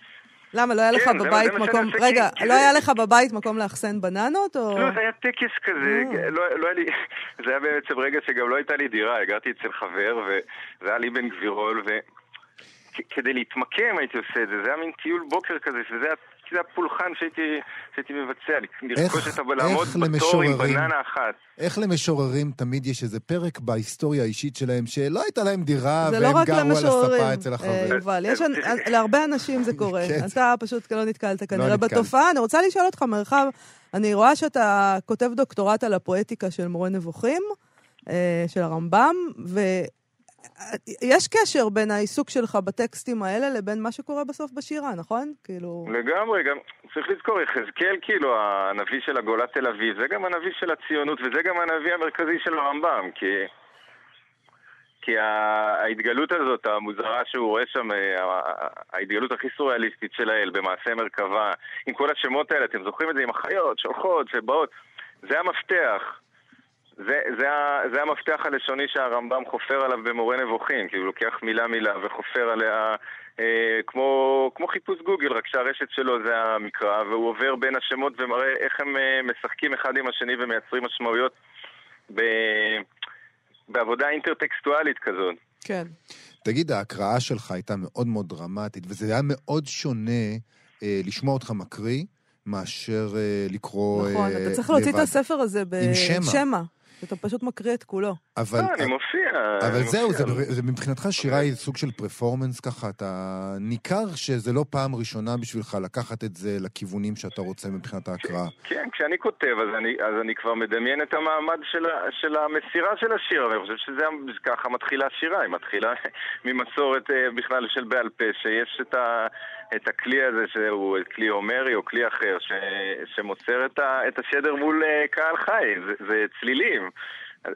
[SPEAKER 2] למה, לא היה לך
[SPEAKER 4] כן,
[SPEAKER 2] בבית מקום... רגע,
[SPEAKER 4] כי-
[SPEAKER 2] לא היה לך בבית מקום לאחסן בננות, או...
[SPEAKER 4] לא, זה היה טקס כזה,
[SPEAKER 2] אה.
[SPEAKER 4] לא, לא היה לי, זה היה בעצם רגע שגם לא הייתה לי דירה, הגעתי אצל חבר, וזה היה לי בן גבירול, וכדי להתמקם הייתי עושה את זה, זה היה מין טיול בוקר כזה, שזה היה, זה היה פולחן שהייתי, שהייתי מבצע, לרכוש את ה... לעמוד בתור עם
[SPEAKER 3] למשוררים-
[SPEAKER 4] בננה אחת.
[SPEAKER 3] איך למשוררים תמיד יש איזה פרק בהיסטוריה האישית שלהם שלא הייתה להם דירה,
[SPEAKER 2] זה לא
[SPEAKER 3] והם
[SPEAKER 2] רק
[SPEAKER 3] גרו על
[SPEAKER 2] למשוררים,
[SPEAKER 3] הספה אצל
[SPEAKER 2] אה,
[SPEAKER 3] החבר.
[SPEAKER 2] יובל. להרבה אנשים זה קורה.
[SPEAKER 3] כן.
[SPEAKER 2] אתה פשוט לא נתקלת כנראה
[SPEAKER 3] נתקלתי.
[SPEAKER 2] בתופעה. אני רוצה לשאול אותך, מרחב, אני רואה שאתה כותב דוקטורט על הפואטיקה של מורה נבוכים, אה, של הרמב"ם, ויש קשר בין העיסוק שלך בטקסטים האלה לבין מה שקורה בסוף בשירה, נכון? כאילו...
[SPEAKER 4] לגמרי, גם צריך לזכור, יחזקאל כאילו הנביא של הגולה תל אביב, זה גם הנביא של הציונות וזה גם הנביא המרכזי של הרמב"ם, כי... כי ההתגלות הזאת, המוזרה שהוא רואה שם, אה, ההתגלות הכי סוריאליסטית של האל במעשה מרכבה, עם כל השמות האלה, אתם זוכרים את זה עם החיות שהולכות ובאות, זה המפתח. זה, זה, זה המפתח הלשוני שהרמב"ם חופר עליו במורה נבוכים, כי הוא לוקח מילה מילה וחופר עליה אה, כמו, כמו חיפוש גוגל, רק שהרשת שלו זה המקרא, והוא עובר בין השמות ומראה איך הם אה, משחקים אחד עם השני ומייצרים משמעויות ב, בעבודה אינטרטקסטואלית כזאת.
[SPEAKER 2] כן.
[SPEAKER 3] תגיד, ההקראה שלך הייתה מאוד מאוד דרמטית, וזה היה מאוד שונה אה, לשמוע אותך מקריא, מאשר אה, לקרוא
[SPEAKER 2] נכון, אתה צריך להוציא את
[SPEAKER 3] לבד.
[SPEAKER 2] הספר הזה. בשמע. אתה פשוט מקריא את כולו.
[SPEAKER 3] אבל,
[SPEAKER 4] אה, אני מופיע.
[SPEAKER 3] אבל
[SPEAKER 4] אני
[SPEAKER 3] זהו, זה, מבחינתך שירה היא סוג של פרפורמנס ככה, אתה ניכר שזה לא פעם ראשונה בשבילך לקחת את זה לכיוונים שאתה רוצה מבחינת ההקראה.
[SPEAKER 4] כן, כשאני כותב, אז אני, אז אני כבר מדמיין את המעמד של, של המסירה של השיר, ואני חושב שזה ככה מתחילה השירה, היא מתחילה ממסורת אה, בכלל של בעל פה, שיש את, ה, את הכלי הזה שהוא כלי הומרי או כלי אחר, ש, שמוסר את, ה, את השדר מול אה, קהל חי, זה, זה צלילים.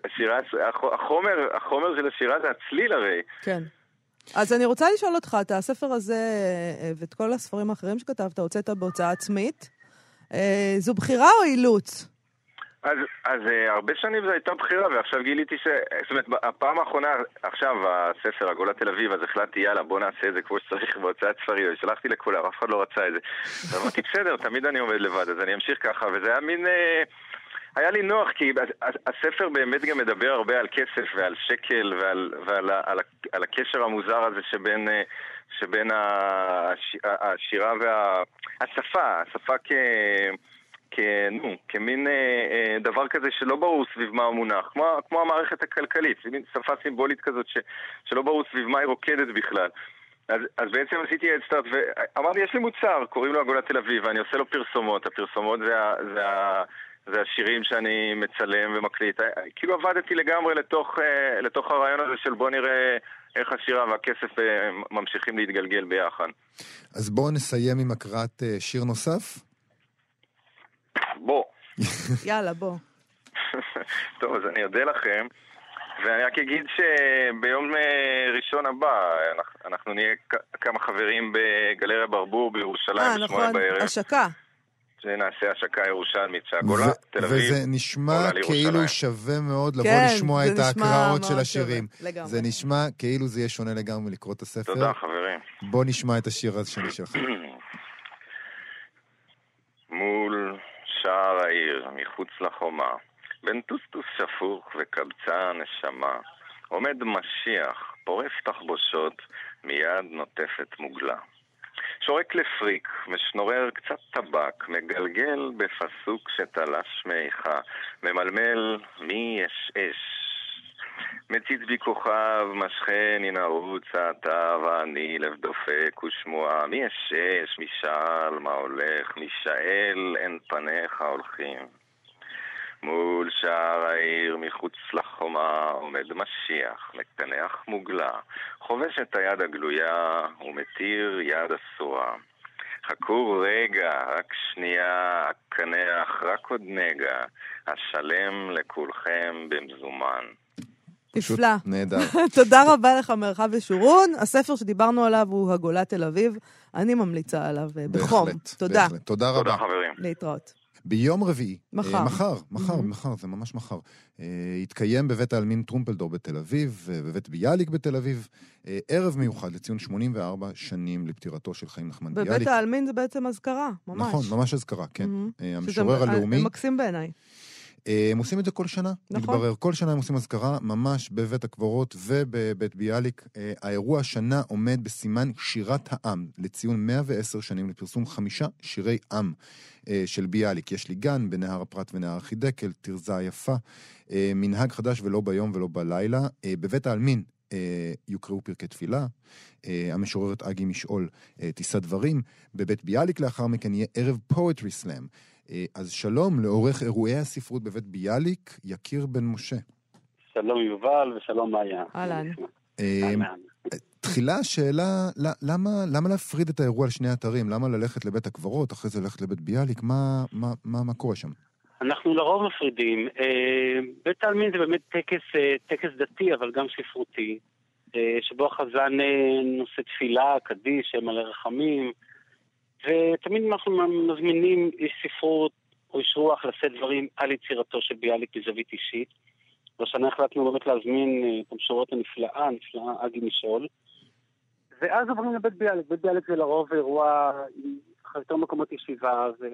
[SPEAKER 4] השירה, הח- החומר, החומר של השירה זה הצליל הרי.
[SPEAKER 2] כן. אז אני רוצה לשאול אותך, את הספר הזה אה, ואת כל הספרים האחרים שכתבת, הוצאת בהוצאה עצמית. אה, זו בחירה או אילוץ?
[SPEAKER 4] אז, אז uh, הרבה שנים זו הייתה בחירה, ועכשיו גיליתי ש... זאת אומרת, הפעם האחרונה, עכשיו הספר, הגולה תל אביב, אז החלטתי, יאללה, בוא נעשה את זה כמו שצריך בהוצאת ספרים, ושלחתי לכולם, אף אחד לא רצה את זה. אמרתי, בסדר, תמיד אני עומד לבד, אז אני אמשיך ככה, וזה היה מין... אה, היה לי נוח, כי הספר באמת גם מדבר הרבה על כסף ועל שקל ועל, ועל על, ה- על הקשר המוזר הזה שבין, אה, שבין הש, השירה והשפה, השפה. כ... נו, כמין אה, אה, דבר כזה שלא ברור סביב מה הוא מונח, כמו, כמו המערכת הכלכלית, זה מין שפה סימבולית כזאת ש, שלא ברור סביב מה היא רוקדת בכלל. אז, אז בעצם עשיתי אדסטארט ואמרתי, יש לי מוצר, קוראים לו אגולת תל אביב, ואני עושה לו פרסומות, הפרסומות זה, זה, ה- זה השירים שאני מצלם ומקליט. אה, כאילו עבדתי לגמרי לתוך, אה, לתוך הרעיון הזה של בוא נראה איך השירה והכסף ממשיכים להתגלגל ביחד.
[SPEAKER 3] אז בואו נסיים עם הקראת שיר נוסף.
[SPEAKER 4] בוא.
[SPEAKER 2] יאללה, בוא.
[SPEAKER 4] טוב, אז אני אודה לכם, ואני רק אגיד שביום אה, ראשון הבא אנחנו, נהיה כמה חברים בגלריה ברבור בירושלים
[SPEAKER 2] אה,
[SPEAKER 4] בשמונה
[SPEAKER 2] נכון,
[SPEAKER 4] בערב.
[SPEAKER 2] השקה.
[SPEAKER 4] שנעשה השקה ירושלמית, שהגולה, תל אביב.
[SPEAKER 3] וזה נשמע. כאילו שווה מאוד לבוא
[SPEAKER 2] כן,
[SPEAKER 3] לשמוע את ההקראות של השירים.
[SPEAKER 2] לגמרי.
[SPEAKER 3] זה נשמע כאילו זה יהיה שונה לגמרי לקרוא את הספר.
[SPEAKER 4] תודה, חברים.
[SPEAKER 3] בוא נשמע את השיר השני שלך.
[SPEAKER 4] מול שער העיר, מחוץ לחומה, בין טוסטוס שפוך וקבצה נשמה, עומד משיח, פורף תחבושות, מיד נוטפת מוגלה. שורק לפריק, משנורר קצת טבק, מגלגל בפסוק שתלש מאיכה, ממלמל מי יש אש. מציץ בי כוכב, משכן ינערוץ אתה ואני לב דופק ושמועה. מי יש אש, מי שאל, מה הולך, מי שאל, אין פניך הולכים. מול שער העיר מחוץ לחומה עומד משיח, מקנח מוגלה, חובש את היד הגלויה ומתיר יד אסורה. חכו רגע, רק שנייה, הקנח, רק עוד נגע, אשלם לכולכם במזומן.
[SPEAKER 2] נפלא.
[SPEAKER 3] נהדר.
[SPEAKER 2] תודה רבה לך, מרחב ושורון. הספר שדיברנו עליו הוא הגולה תל אביב. אני ממליצה עליו אה, בחום.
[SPEAKER 3] בהחלט,
[SPEAKER 2] תודה.
[SPEAKER 3] בהחלט. תודה
[SPEAKER 4] תודה
[SPEAKER 3] רבה.
[SPEAKER 4] חברים.
[SPEAKER 2] להתראות.
[SPEAKER 3] ביום רביעי,
[SPEAKER 2] מחר.
[SPEAKER 3] אה, מחר, מחר,
[SPEAKER 2] מהמם.
[SPEAKER 3] מחר, זה ממש מחר, אה, יתקיים בבית העלמין טרומפלדור בתל אביב, אה, בבית ביאליק בתל אביב, אה, ערב מיוחד לציון 84 שנים לפטירתו של חיים נחמן
[SPEAKER 2] בבית
[SPEAKER 3] ביאליק.
[SPEAKER 2] העלמין זה בעצם אזכרה, ממש.
[SPEAKER 3] נכון, ממש אזכרה, כן.
[SPEAKER 2] מהמם.
[SPEAKER 3] אה, המשורר
[SPEAKER 2] מ-
[SPEAKER 3] הלאומי.
[SPEAKER 2] מקסים בעיניי.
[SPEAKER 3] אה, הם עושים את זה כל שנה,
[SPEAKER 2] נכון.
[SPEAKER 3] מתברר. כל שנה הם עושים אזכרה ממש בבית הקברות ובבית ביאליק. אה, האירוע השנה עומד בסימן שירת העם, לציון 110 שנים לפרסום חמישה שירי עם אה, של ביאליק. יש לי גן בנהר הפרת ונהר החידקל, תרזה היפה, אה, מנהג חדש ולא ביום ולא בלילה. בבית העלמין יוקראו פרקי תפילה. המשוררת אגי משעול תישא דברים. בבית ביאליק לאחר מכן יהיה ערב פואטרי סלאם. אה, אז שלום לעורך אירועי הספרות בבית ביאליק, יקיר בן משה.
[SPEAKER 5] שלום יובל ושלום מאיה.
[SPEAKER 2] אהלן.
[SPEAKER 3] אה. תחילה השאלה, למה, למה להפריד את האירוע לשני אתרים? למה ללכת לבית הקברות, אחרי זה ללכת לבית ביאליק? מה, מה, מה, מה קורה שם?
[SPEAKER 5] אנחנו לרוב מפרידים. אה, בית העלמין זה באמת טקס, טקס דתי, אבל גם ספרותי, שבו החזן נושא תפילה, קדיש, מלא רחמים, ותמיד אנחנו מזמינים איש ספרות או איש רוח לשאת דברים על יצירתו של ביאליק בזווית אישית. והשנה החלטנו באמת להזמין אה, את המשוררת הנפלאה, הנפלאה אגי משעול. ואז עוברים לבית ביאליק. בית ביאליק זה לרוב אירוע עם יותר מקומות ישיבה, ו...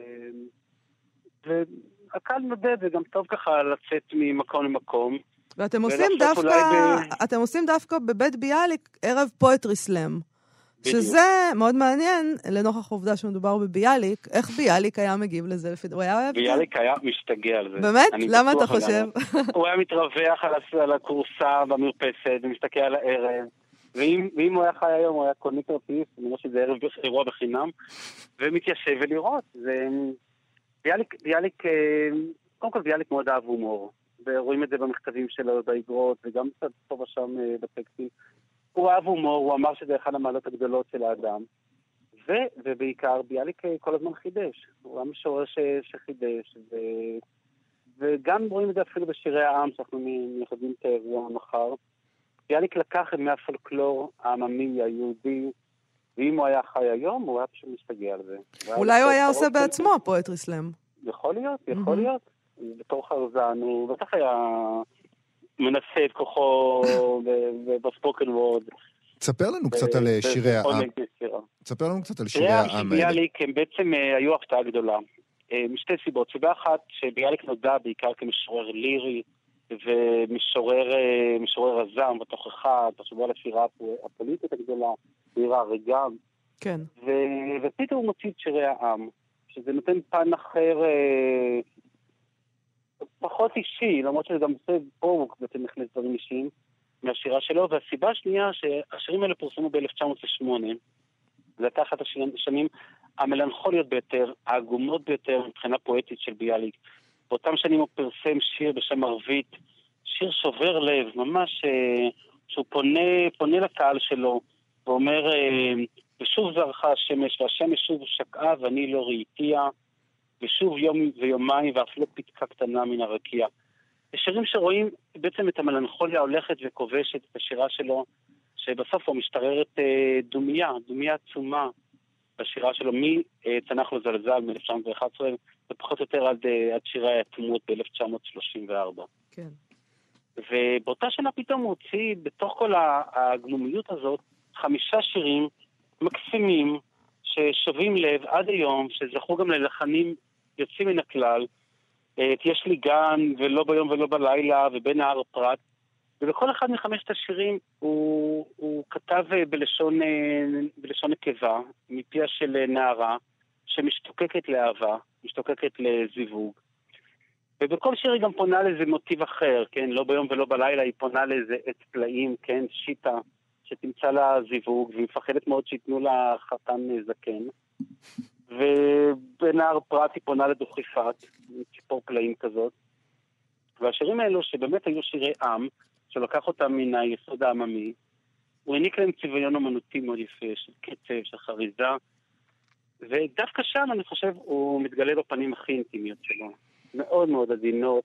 [SPEAKER 5] והקהל נודד, וגם טוב ככה לצאת ממקום למקום.
[SPEAKER 2] ואתם עושים דווקא,
[SPEAKER 5] אולי
[SPEAKER 2] אתם עושים דווקא בבית ביאליק ערב פואטרי סלאם.
[SPEAKER 5] בדיוק.
[SPEAKER 2] שזה מאוד מעניין, לנוכח העובדה שמדובר בביאליק, איך ביאליק היה מגיב לזה? לפי- הוא היה?
[SPEAKER 5] ביאליק היה משתגע על זה.
[SPEAKER 2] באמת? למה אתה חושב?
[SPEAKER 5] הוא היה מתרווח על הכורסה במרפסת ומסתכל על הערב. ואם, ואם הוא היה חי היום, הוא היה קונה כרטיס, אני אומר שזה ערב אירוע בחינם, ומתיישב ולראות. זה... ביאליק, ביאליק, אה, קודם כל ביאליק מאוד אהב הומור, ורואים את זה במכתבים שלו, באגרות, וגם קצת פה ושם אה, בטקסטים. הוא אהב הומור, הוא אמר שזה אחד המעלות הגדולות של האדם. ו, ובעיקר ביאליק אה, כל הזמן חידש. הוא היה משורר ש, שחידש, ו, וגם רואים את זה אפילו בשירי העם, שאנחנו מייחדים את האירוע מחר. ביאליק לקח את מהפולקלור העממי היהודי, ואם הוא היה חי היום, הוא היה פשוט משתגע על זה.
[SPEAKER 2] אולי הוא היה עושה בעצמו פואטרי סלאם.
[SPEAKER 5] יכול להיות, יכול. להיות. בתור חרזן, הוא בטח היה מנסה את כוחו בספוקן וורד.
[SPEAKER 3] תספר לנו קצת על אה, שירי העם. תספר לנו קצת על שירי
[SPEAKER 5] העם
[SPEAKER 3] האלה.
[SPEAKER 5] ביאליק הם בעצם אה, היו הפתעה גדולה. אה, משתי סיבות. סיבה אחת, שביאליק נודע בעיקר כמשורר לירי ומשורר אה, משורר הזעם בתוכחה, תחשבו על השירה הפ- הפוליטית הגדולה, עיר הריגם.
[SPEAKER 2] כן.
[SPEAKER 5] ו- ופתאום הוא מוציא את שירי העם, שזה נותן פן אחר, אה, פחות אישי, למרות שזה גם עושה הוא בעצם מכניס דברים אישיים מהשירה שלו. והסיבה השנייה, שהשירים האלה פורסמו ב-1908, זו הייתה אחת השנים- השנים המלנכוליות ביותר, העגומות ביותר מבחינה פואטית של ביאליק. באותם שנים הוא פרסם שיר בשם ערבית, שיר שובר לב, ממש, אה, שהוא פונה, פונה לקהל שלו, ואומר, אה, ושוב זרחה השמש, והשמש שוב שקעה ואני לא ראיתיה, ושוב יום ויומיים ואף לא פתקה קטנה מן הרקיע. זה שירים שרואים בעצם את המלנכוליה הולכת וכובשת את השירה שלו, שבסוף הוא משתררת אה, דומייה, דומייה עצומה בשירה שלו, מצנח לו זלזל מ-1911, ופחות או יותר עד, אה, עד שירי היתמות ב-1934.
[SPEAKER 2] כן.
[SPEAKER 5] ובאותה שנה פתאום הוא הוציא, בתוך כל הגלומיות הזאת, חמישה שירים מקסימים, ששווים לב עד היום, שזכו גם ללחנים יוצאים מן הכלל. אה, יש לי גן, ולא ביום ולא בלילה, ובין ההר פרת. ובכל אחד מחמשת השירים הוא, הוא כתב אה, בלשון, אה, בלשון נקבה, מפיה של נערה, שמשתוקקת לאהבה, משתוקקת לזיווג. ובכל שיר היא גם פונה לאיזה מוטיב אחר, כן? לא ביום ולא בלילה, היא פונה לאיזה עץ פלאים, כן? שיטה, שתמצא לה זיווג, והיא מפחדת מאוד שייתנו לה חתן זקן. ובנהר פרת היא פונה לדוכיפת, ציפור פלאים כזאת. והשירים האלו, שבאמת היו שירי עם, שלקח אותם מן היסוד העממי, הוא העניק להם צביון אומנותי מאוד יפה, של קצב, של חריזה, ודווקא שם, אני חושב, הוא מתגלה בפנים הכי אינטימיות שלו. מאוד מאוד עדינות.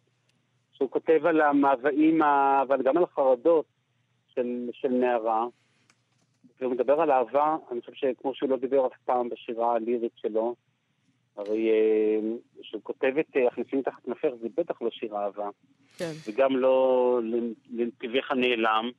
[SPEAKER 5] שהוא כותב על המאוויים, אבל גם על החרדות של, של נערה. והוא מדבר על אהבה, אני חושב שכמו שהוא לא דיבר אף פעם בשירה הלירית שלו, הרי אה, כשהוא כותב את אה, "הכניסים תחת כנפך" זה בטח לא שיר אהבה,
[SPEAKER 2] כן.
[SPEAKER 5] וגם לא לנתיבך נעלם.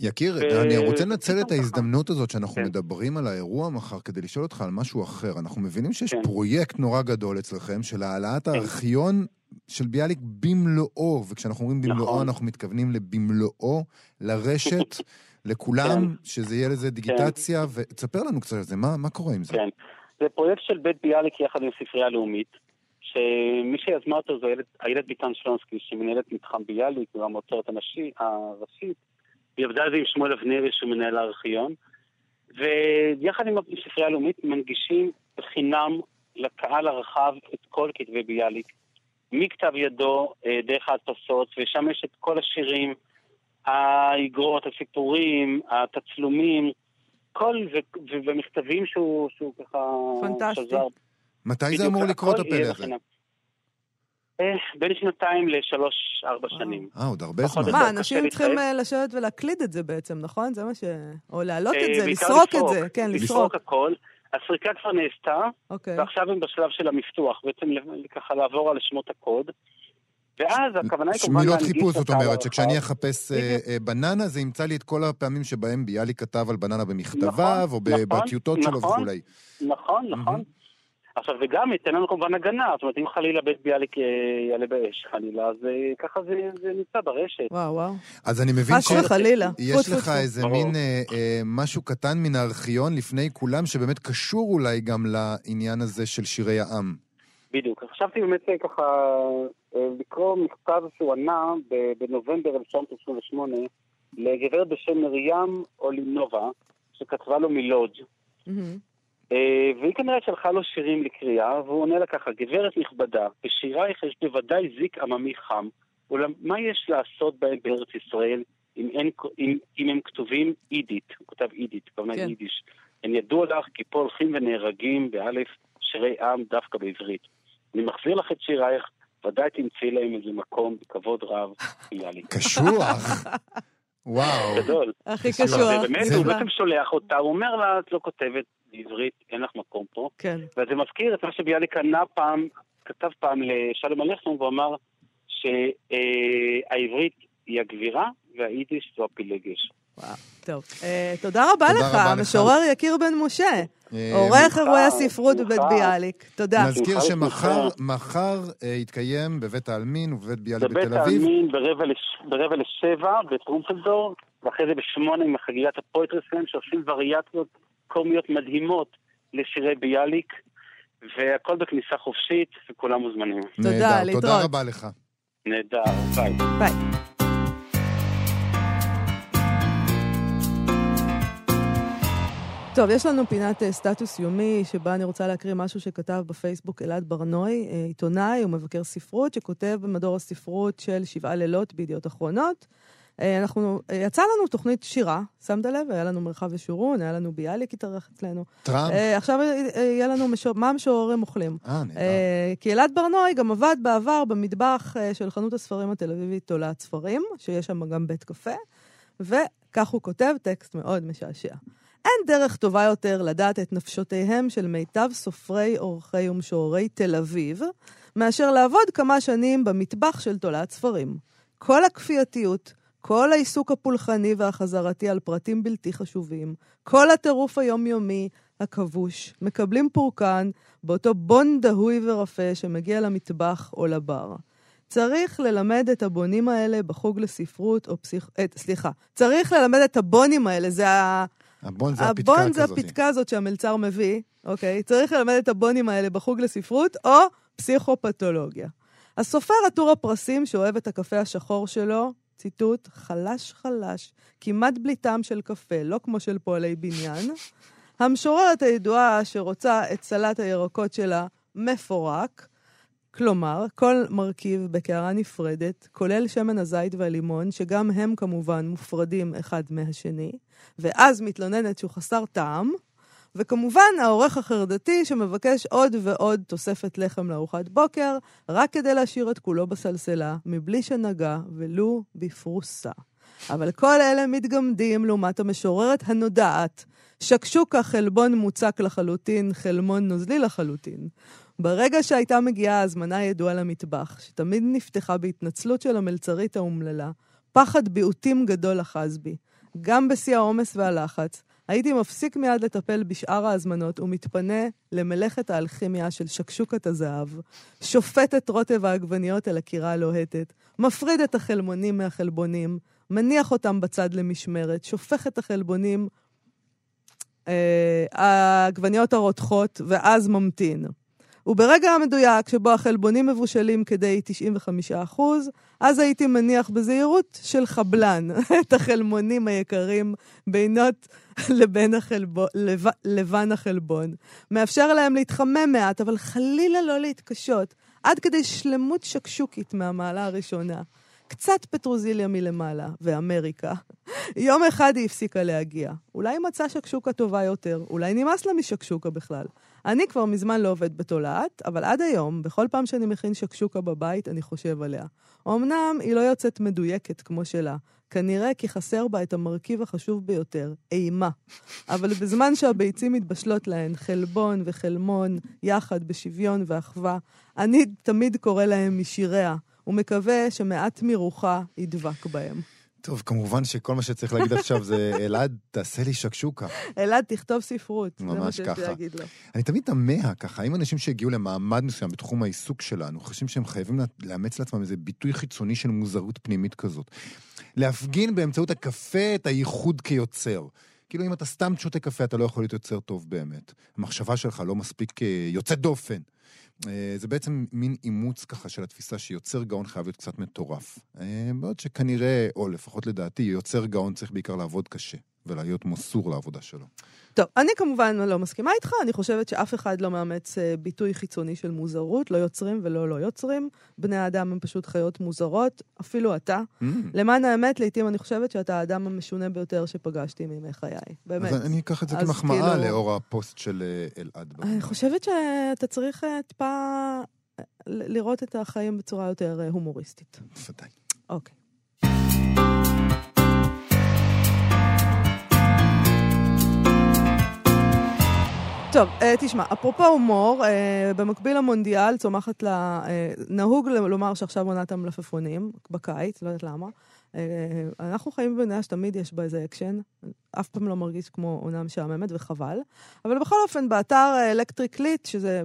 [SPEAKER 3] יקיר,
[SPEAKER 5] ו-
[SPEAKER 3] אני רוצה לנצל את. ההזדמנות הזאת שאנחנו
[SPEAKER 5] כן.
[SPEAKER 3] מדברים על האירוע מחר כדי לשאול אותך על משהו אחר. אנחנו מבינים שיש
[SPEAKER 5] כן.
[SPEAKER 3] פרויקט נורא גדול אצלכם של העלאת
[SPEAKER 5] כן.
[SPEAKER 3] הארכיון של ביאליק במלואו, וכשאנחנו אומרים במלואו
[SPEAKER 5] נכון.
[SPEAKER 3] אנחנו מתכוונים לבמלואו, לרשת, לכולם, שזה יהיה לזה דיגיטציה, ותספר לנו קצת על זה, מה מה קורה עם זה?
[SPEAKER 5] כן. זה פרויקט של בית ביאליק יחד עם הספרייה הלאומית, שמי שיזמה אותו זו איילת- איילת ביטן שלונסקי, שמנהלת מתחם ביאליק, האוצרת הנשי- הראשית. היא עבדה על זה עם שמואל אבנרי, שהוא מנהל הארכיון. ויחד עם הספרייה הלאומית מנגישים בחינם לקהל הרחב את כל כתבי ביאליק. מכתב ידו, אה, דרך ההדפסות, ושם יש את כל השירים, האיגרות, הסיפורים, התצלומים, כל, ו- ובמכתבים שהוא, שהוא ככה...
[SPEAKER 2] פנטסטי.
[SPEAKER 5] שזר.
[SPEAKER 3] מתי זה אמור לקרות הפלא הזה?
[SPEAKER 5] אה, בין שנתיים לשלוש-ארבע שנים.
[SPEAKER 3] אה, עוד הרבה זמן.
[SPEAKER 2] מה, אנשים צריכים. אה, לשבת ולהקליד את זה בעצם, נכון? זה מה ש... או להעלות
[SPEAKER 5] אה,
[SPEAKER 2] את זה,
[SPEAKER 5] בעיקר
[SPEAKER 2] לסרוק את. זה. כן, לסרוק.
[SPEAKER 5] לסרוק הכל. הסריקה כבר נעשתה,
[SPEAKER 2] אוקיי.
[SPEAKER 5] ועכשיו הם בשלב של המפתוח, בעצם ככה לעבור על שמות הקוד. ואז הכוונה היא כמובן
[SPEAKER 3] מילות חיפוש, זאת אומרת, שכשאני. אחפש אה. אה, בננה, זה ימצא לי את כל הפעמים שבהם ביאליק כתב על בננה במכתביו,
[SPEAKER 5] נכון,
[SPEAKER 3] או
[SPEAKER 5] נכון,
[SPEAKER 3] בטיוטות שלו
[SPEAKER 5] נכון.
[SPEAKER 3] וכולי.
[SPEAKER 5] נכון, נכון. עכשיו, וגם ייתן לנו כמובן הגנה, זאת אומרת, אם חלילה בית ביאליק אה, יעלה באש, חלילה, אז ככה זה זה נמצא ברשת.
[SPEAKER 2] וואו, וואו.
[SPEAKER 3] אז אני מבין. שיש לך. איזה. מין אה, אה, משהו קטן מן הארכיון לפני כולם, שבאמת קשור אולי גם לעניין הזה של שירי העם.
[SPEAKER 5] בדיוק. חשבתי באמת אה, ככה אה, לקרוא מכתב שהוא ענה בנובמבר 1928 לגברת בשם מרים אולינובה, שכתבה לו מלודג'. אה, והיא כנראה שלחה לו שירים לקריאה, והוא עונה לה ככה, גברת נכבדה, בשירייך יש בוודאי זיק עממי חם, אולם מה יש לעשות בהם בארץ ישראל אם, אין, אם, אם הם כתובים אידית, הוא כתב אידית, כמובן
[SPEAKER 2] כן.
[SPEAKER 5] יידיש. הם ידוע לך כי פה הולכים ונהרגים באלף שירי עם דווקא בעברית. אני מחזיר לך את שירייך, ודאי תמצאי להם איזה מקום בכבוד רב, ביאליק.
[SPEAKER 3] קשוח. וואו.
[SPEAKER 5] גדול.
[SPEAKER 2] הכי
[SPEAKER 3] קשוח. זה-
[SPEAKER 5] הוא
[SPEAKER 2] נפלא.
[SPEAKER 5] בעצם שולח אותה, הוא אומר לה, את לא כותבת בעברית, אין לך מקום פה.
[SPEAKER 2] כן.
[SPEAKER 5] וזה מזכיר את מה שביאליק ענה פעם, כתב פעם לשלום אלכסון, והוא אמר שהעברית היא הגבירה והיידיש זו הפילגש.
[SPEAKER 2] וואו. טוב. אה, תודה רבה לך,
[SPEAKER 3] רבה לך.
[SPEAKER 2] משורר יקיר בן משה.
[SPEAKER 3] אה,
[SPEAKER 2] עורך אירועי הספרות בבית. ביאליק. תודה.
[SPEAKER 3] נזכיר שמחר אה, יתקיים בבית העלמין ובבית ביאליק
[SPEAKER 5] בבית
[SPEAKER 3] בתל אביב.
[SPEAKER 5] העלמין ברבע לש- ברבע לשבע בטרומפלדור, ואחרי זה בשמונה עם חגיגת ה poetry slam, שעושים וריאציות קומיות מדהימות לשירי ביאליק, והכל בכניסה חופשית, וכולם מוזמנים.
[SPEAKER 2] תודה, להתראות.
[SPEAKER 3] תודה רבה לך.
[SPEAKER 5] נהדר, ביי.
[SPEAKER 2] ביי. טוב, יש לנו פינת אה, סטטוס יומי, שבה אני רוצה להקריא משהו שכתב בפייסבוק אלעד ברנוי, אה, עיתונאי ומבקר ספרות, שכותב במדור הספרות של שבעה לילות בידיעות אחרונות. אה, אנחנו, אה, יצא לנו תוכנית שירה, שמת לב? היה לנו מרחב ושורון, היה לנו ביאליק התארח אצלנו.
[SPEAKER 3] טראמפ.
[SPEAKER 2] אה, עכשיו יהיה לנו משור- מה המשוררים אוכלים.
[SPEAKER 3] אה, נהדר.
[SPEAKER 2] אה, כי אלעד ברנוי גם עבד בעבר במטבח אה, של חנות הספרים התל אביבית תולעת ספרים, שיש שם גם בית קפה, וכך הוא כותב טקסט מאוד משעשע. אין דרך טובה יותר לדעת את נפשותיהם של מיטב סופרי, עורכי ומשוררי תל אביב, מאשר לעבוד כמה שנים במטבח של תולעת ספרים. כל הכפייתיות, כל העיסוק הפולחני והחזרתי על פרטים בלתי חשובים, כל הטירוף היומיומי, הכבוש, מקבלים פורקן באותו בון דהוי ורפה שמגיע למטבח או לבר. צריך ללמד את הבונים האלה בחוג לספרות או פסיכ... אה, סליחה, צריך ללמד את הבונים האלה, זה ה...
[SPEAKER 3] הבון זה הפתקה
[SPEAKER 2] הבון זה. הפתקה הזאת שהמלצר מביא, אוקיי? צריך ללמד את הבונים האלה בחוג לספרות או פסיכופתולוגיה. הסופר עטור הפרסים שאוהב את הקפה השחור שלו, ציטוט, חלש חלש, כמעט בלי טעם של קפה, לא כמו של פועלי בניין. המשוררת הידועה שרוצה את סלט הירקות שלה מפורק, כלומר, כל מרכיב בקערה נפרדת, כולל שמן הזית והלימון, שגם הם כמובן מופרדים אחד מהשני, ואז מתלוננת שהוא חסר טעם, וכמובן, העורך החרדתי שמבקש עוד ועוד תוספת לחם לארוחת בוקר, רק כדי להשאיר את כולו בסלסלה, מבלי שנגע ולו בפרוסה. אבל כל אלה מתגמדים לעומת המשוררת הנודעת, שקשוקה חלבון מוצק לחלוטין, חלמון נוזלי לחלוטין. ברגע שהייתה מגיעה ההזמנה ידועה למטבח, שתמיד נפתחה בהתנצלות של המלצרית האומללה, פחד ביעוטים גדול אחז בי. גם בשיא העומס והלחץ, הייתי מפסיק מיד לטפל בשאר ההזמנות ומתפנה למלאכת האלכימיה של שקשוקת הזהב, שופט את רוטב העגבניות אל הקירה הלוהטת, מפריד את החלמונים מהחלבונים, מניח אותם בצד למשמרת, שופך את החלבונים, אה, העגבניות הרותחות, ואז ממתין. וברגע המדויק שבו החלבונים מבושלים כדי 95%, אז הייתי מניח בזהירות של חבלן את החלמונים היקרים בינות לבין החלבון, לב, לבן החלבון. מאפשר להם להתחמם מעט, אבל חלילה לא להתקשות, עד כדי שלמות שקשוקית מהמעלה הראשונה. קצת פטרוזיליה מלמעלה, ואמריקה. יום אחד היא הפסיקה להגיע. אולי מצאה שקשוקה טובה יותר, אולי נמאס לה משקשוקה בכלל. אני כבר מזמן לא עובד בתולעת, אבל עד היום, בכל פעם שאני מכין שקשוקה בבית, אני חושב עליה. אמנם היא לא יוצאת מדויקת כמו שלה, כנראה כי חסר בה את המרכיב החשוב ביותר, אימה. אבל בזמן שהביצים מתבשלות להן, חלבון וחלמון, יחד בשוויון ואחווה, אני תמיד קורא להם משיריה, ומקווה שמעט מרוחה ידבק בהם.
[SPEAKER 3] טוב, כמובן שכל מה שצריך להגיד עכשיו זה, אלעד, תעשה לי שקשוקה.
[SPEAKER 2] אלעד, תכתוב ספרות.
[SPEAKER 3] ממש
[SPEAKER 2] זה מה שיש
[SPEAKER 3] ככה.
[SPEAKER 2] להגיד לו.
[SPEAKER 3] אני תמיד תמה ככה, האם אנשים שהגיעו למעמד מסוים בתחום העיסוק שלנו, חושבים שהם חייבים לאמץ לעצמם איזה ביטוי חיצוני של מוזרות פנימית כזאת. להפגין באמצעות הקפה את הייחוד כיוצר. כאילו אם אתה סתם שותה קפה, אתה לא יכול להיות יוצר טוב באמת. המחשבה שלך לא מספיק אה, יוצאת דופן. אה, זה בעצם מין אימוץ ככה של התפיסה שיוצר גאון חייב להיות קצת מטורף. אה, בעוד שכנראה, או לפחות לדעתי, יוצר גאון צריך בעיקר לעבוד קשה, ולהיות מסור לעבודה שלו.
[SPEAKER 2] טוב, אני כמובן לא מסכימה איתך, אני חושבת שאף אחד לא מאמץ אה, ביטוי חיצוני של מוזרות, לא יוצרים ולא לא יוצרים. בני האדם הם פשוט חיות מוזרות, אפילו אתה.
[SPEAKER 3] Mm.
[SPEAKER 2] למען האמת, לעתים אני חושבת שאתה האדם המשונה ביותר שפגשתי מימי חיי. באמת.
[SPEAKER 3] אז אני אקח את זה כמחמאה
[SPEAKER 2] כאילו-
[SPEAKER 3] לאור הפוסט של אה, אלעד.
[SPEAKER 2] אני חושבת שאתה צריך אה, טיפה לראות את החיים בצורה יותר הומוריסטית.
[SPEAKER 3] בוודאי.
[SPEAKER 2] אוקיי. טוב, אה, תשמע, אפרופו הומור, אה, במקביל למונדיאל צומחת לה... אה, נהוג לומר שעכשיו עונת המלפפונים, בקיץ, לא יודעת למה. אנחנו חיים במדינה שתמיד יש בה איזה אקשן, אף פעם לא מרגיש כמו עונה משעממת, וחבל. אבל בכל אופן, באתר Electric Lit, שזה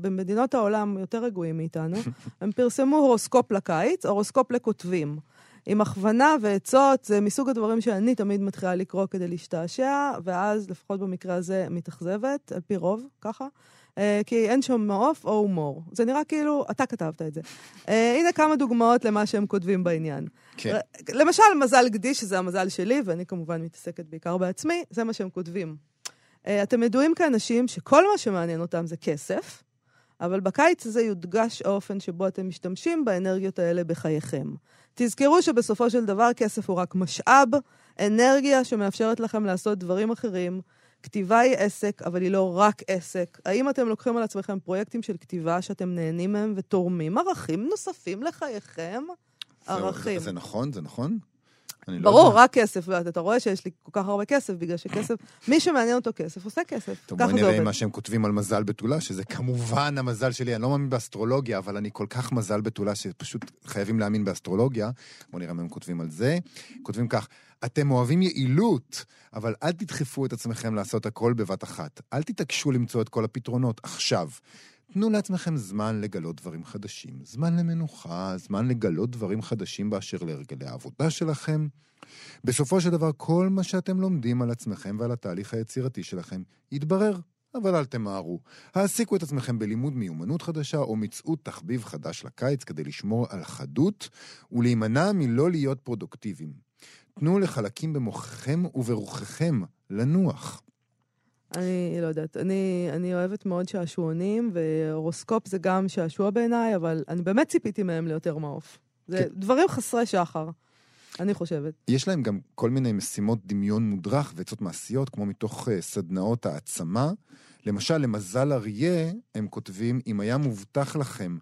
[SPEAKER 2] במדינות העולם יותר רגועים מאיתנו, הם פרסמו הורוסקופ לקיץ, הורוסקופ לכותבים. עם הכוונה ועצות, זה מסוג הדברים שאני תמיד מתחילה לקרוא כדי להשתעשע, ואז, לפחות במקרה הזה, מתאכזבת, על פי רוב, ככה. אה, כי אין שם מעוף או הומור. זה נראה כאילו, אתה כתבת את זה. אה, הנה כמה דוגמאות למה שהם כותבים בעניין.
[SPEAKER 3] כן.
[SPEAKER 2] למשל, מזל גדי, שזה המזל שלי, ואני כמובן מתעסקת בעיקר בעצמי, זה מה שהם כותבים. אה, אתם ידועים כאנשים שכל מה שמעניין אותם זה כסף, אבל בקיץ הזה יודגש האופן שבו אתם משתמשים באנרגיות האלה בחייכם. תזכרו שבסופו של דבר כסף הוא רק משאב, אנרגיה שמאפשרת לכם לעשות דברים אחרים. כתיבה היא עסק, אבל היא לא רק עסק. האם אתם לוקחים על עצמכם פרויקטים של כתיבה שאתם נהנים מהם ותורמים ערכים נוספים לחייכם? ערכים.
[SPEAKER 3] זה, זה נכון? זה נכון? לא
[SPEAKER 2] ברור. רק כסף. ואתה רואה שיש לי כל כך הרבה כסף, בגלל שכסף, מי שמעניין אותו כסף, עושה כסף.
[SPEAKER 3] טוב, בואי נראה. מה שהם כותבים על מזל בתולה, שזה כמובן המזל שלי. אני לא מאמין באסטרולוגיה, אבל אני כל כך מזל בתולה שפשוט חייבים להאמין באסטרולוגיה. בואו נראה מה הם כותבים על זה. כותבים כך, אתם אוהבים יעילות, אבל אל תדחפו את עצמכם לעשות הכל בבת אחת. אל תתעקשו למצוא את כל הפתרונות עכשיו. תנו לעצמכם זמן לגלות דברים חדשים, זמן למנוחה, זמן לגלות דברים חדשים באשר להרגלי העבודה שלכם. בסופו של דבר, כל מה שאתם לומדים על עצמכם ועל התהליך היצירתי שלכם יתברר, אבל אל תמהרו. העסיקו את עצמכם בלימוד מיומנות חדשה או מצאו תחביב חדש לקיץ כדי לשמור על חדות ולהימנע מלא להיות פרודוקטיביים. תנו לחלקים במוחכם וברוחכם לנוח.
[SPEAKER 2] אני לא יודעת. אני, אני אוהבת מאוד שעשועונים, והורוסקופ זה גם שעשוע בעיניי, אבל אני באמת ציפיתי מהם ליותר מעוף. זה
[SPEAKER 3] כן.
[SPEAKER 2] דברים חסרי שחר. אני חושבת.
[SPEAKER 3] יש להם גם כל מיני משימות דמיון מודרך ועצות מעשיות, כמו מתוך uh, סדנאות העצמה. למשל, למזל אריה, הם כותבים, אם היה מובטח לכם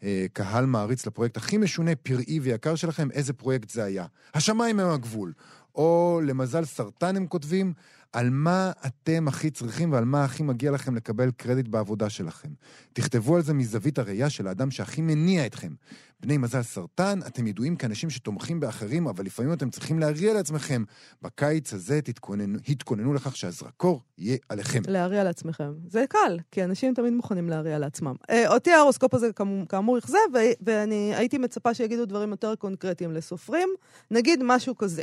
[SPEAKER 3] uh, קהל מעריץ לפרויקט הכי משונה, פראי ויקר שלכם, איזה פרויקט זה היה? השמיים הם הגבול. או למזל סרטן הם כותבים, על מה אתם הכי צריכים ועל מה הכי מגיע לכם לקבל קרדיט בעבודה שלכם. תכתבו על זה מזווית הראייה של האדם שהכי מניע אתכם. בני מזל סרטן, אתם ידועים כאנשים שתומכים באחרים, אבל לפעמים אתם צריכים להריע לעצמכם. בקיץ הזה תתכוננו, התכוננו לכך שהזרקור יהיה עליכם.
[SPEAKER 2] להריע לעצמכם. זה קל, כי אנשים תמיד מוכנים להריע לעצמם. אה, אותי ההורוסקופ הזה כאמור אכזב, ואני הייתי מצפה שיגידו דברים יותר קונקרטיים לסופרים. נגיד משהו כזה.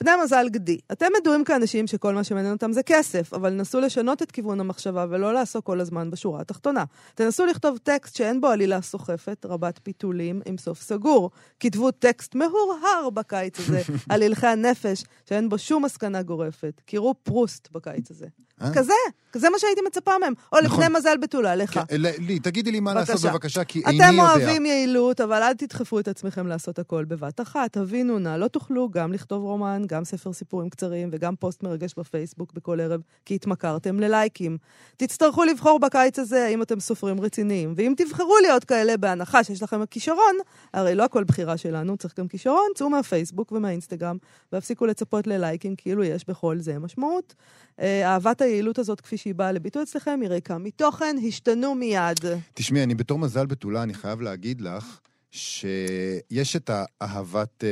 [SPEAKER 2] בני מזל גדי, אתם ידועים כאנשים שכל מה שמעניין אותם זה כסף, אבל נסו לשנות את כיוון המחשבה ולא לעסוק כל הזמן בשורה התחתונה. תנסו לכתוב טקסט שאין בו עלילה סוחפת, רבת פיתולים, עם סוף סגור. כתבו טקסט מהורהר בקיץ הזה, על הלכי הנפש, שאין בו שום מסקנה גורפת. קראו פרוסט בקיץ הזה. אה? כזה, זה מה שהייתי מצפה מהם. או נכון. לבני מזל בתולה, לך.
[SPEAKER 3] כן, לי, תגידי לי מה בבקשה. לעשות בבקשה, כי איני יודע.
[SPEAKER 2] אתם אוהבים יעילות, אבל אל תדחפו את עצמכם לעשות הכל בבת אחת. תבינו נא, לא תוכלו גם לכתוב רומן, גם ספר סיפורים קצרים, וגם פוסט מרגש בפייסבוק בכל ערב, כי התמכרתם ללייקים. תצטרכו לבחור בקיץ הזה האם אתם סופרים רציניים. ואם תבחרו להיות כאלה בהנחה שיש לכם הכישרון, הרי לא הכל בחירה שלנו, צריך גם כישרון, צאו מהפייסבוק ומהאינסטגרם, והפסיקו לצפות ללייקים, כאילו יש בכל זה משמעות. אה, אהבת היעילות הזאת, כפי שהיא באה לביטוי אצלכם, היא ריקה מתוכן, השתנו מיד.
[SPEAKER 3] תשמעי, אני בתור מזל בתולה, אני חייב להגיד לך שיש את האהבת uh,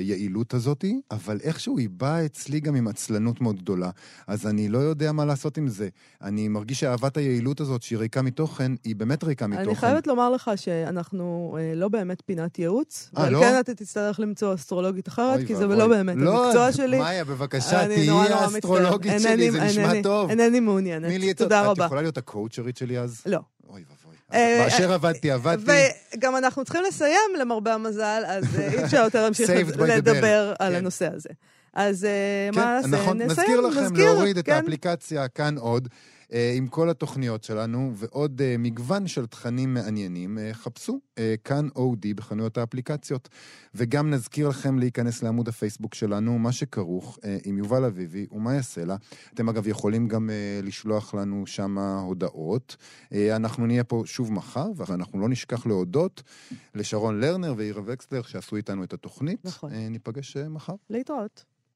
[SPEAKER 3] יעילות הזאת, אבל איכשהו היא באה אצלי גם עם עצלנות מאוד גדולה. אז אני לא יודע מה לעשות עם זה. אני מרגיש שאהבת היעילות הזאת, שהיא ריקה מתוכן, היא באמת ריקה מתוכן.
[SPEAKER 2] אני חייבת לומר לך שאנחנו uh, לא באמת פינת ייעוץ. 아, לא? כן אתה תצטרך למצוא אסטרולוגית אחרת, כי זה לא באמת לא, המקצוע שלי.
[SPEAKER 3] מאיה, בבקשה, תהיי האסטרולוגית שלי, זה נשמע טוב.
[SPEAKER 2] אינני מעוניינת. תודה רבה.
[SPEAKER 3] את יכולה להיות הקואוצ'רית שלי אז?
[SPEAKER 2] לא.
[SPEAKER 3] אוי ואבוי. אה, באשר עבדתי, עבדתי.
[SPEAKER 2] וגם אנחנו צריכים לסיים, למרבה המזל, אז אה, אי אפשר יותר להמשיך לדבר על כן. הנושא הזה. אז אה, מה כן, נעשה? נכון,
[SPEAKER 3] נזכיר לכם להוריד את כן. האפליקציה כאן עוד. אה, עם כל התוכניות שלנו ועוד אה, מגוון של תכנים מעניינים, אה, חפשו כאן אודי בחנויות האפליקציות. וגם נזכיר לכם להיכנס לעמוד הפייסבוק שלנו, מה שכרוך עם יובל אביבי ומאיה סלע. אתם אגב יכולים גם לשלוח לנו שם הודעות. אנחנו נהיה פה שוב מחר, ואנחנו לא נשכח להודות לשרון לרנר ואירה וקסלר שעשו איתנו את התוכנית.
[SPEAKER 2] נכון.
[SPEAKER 3] ניפגש מחר.
[SPEAKER 2] להתראות.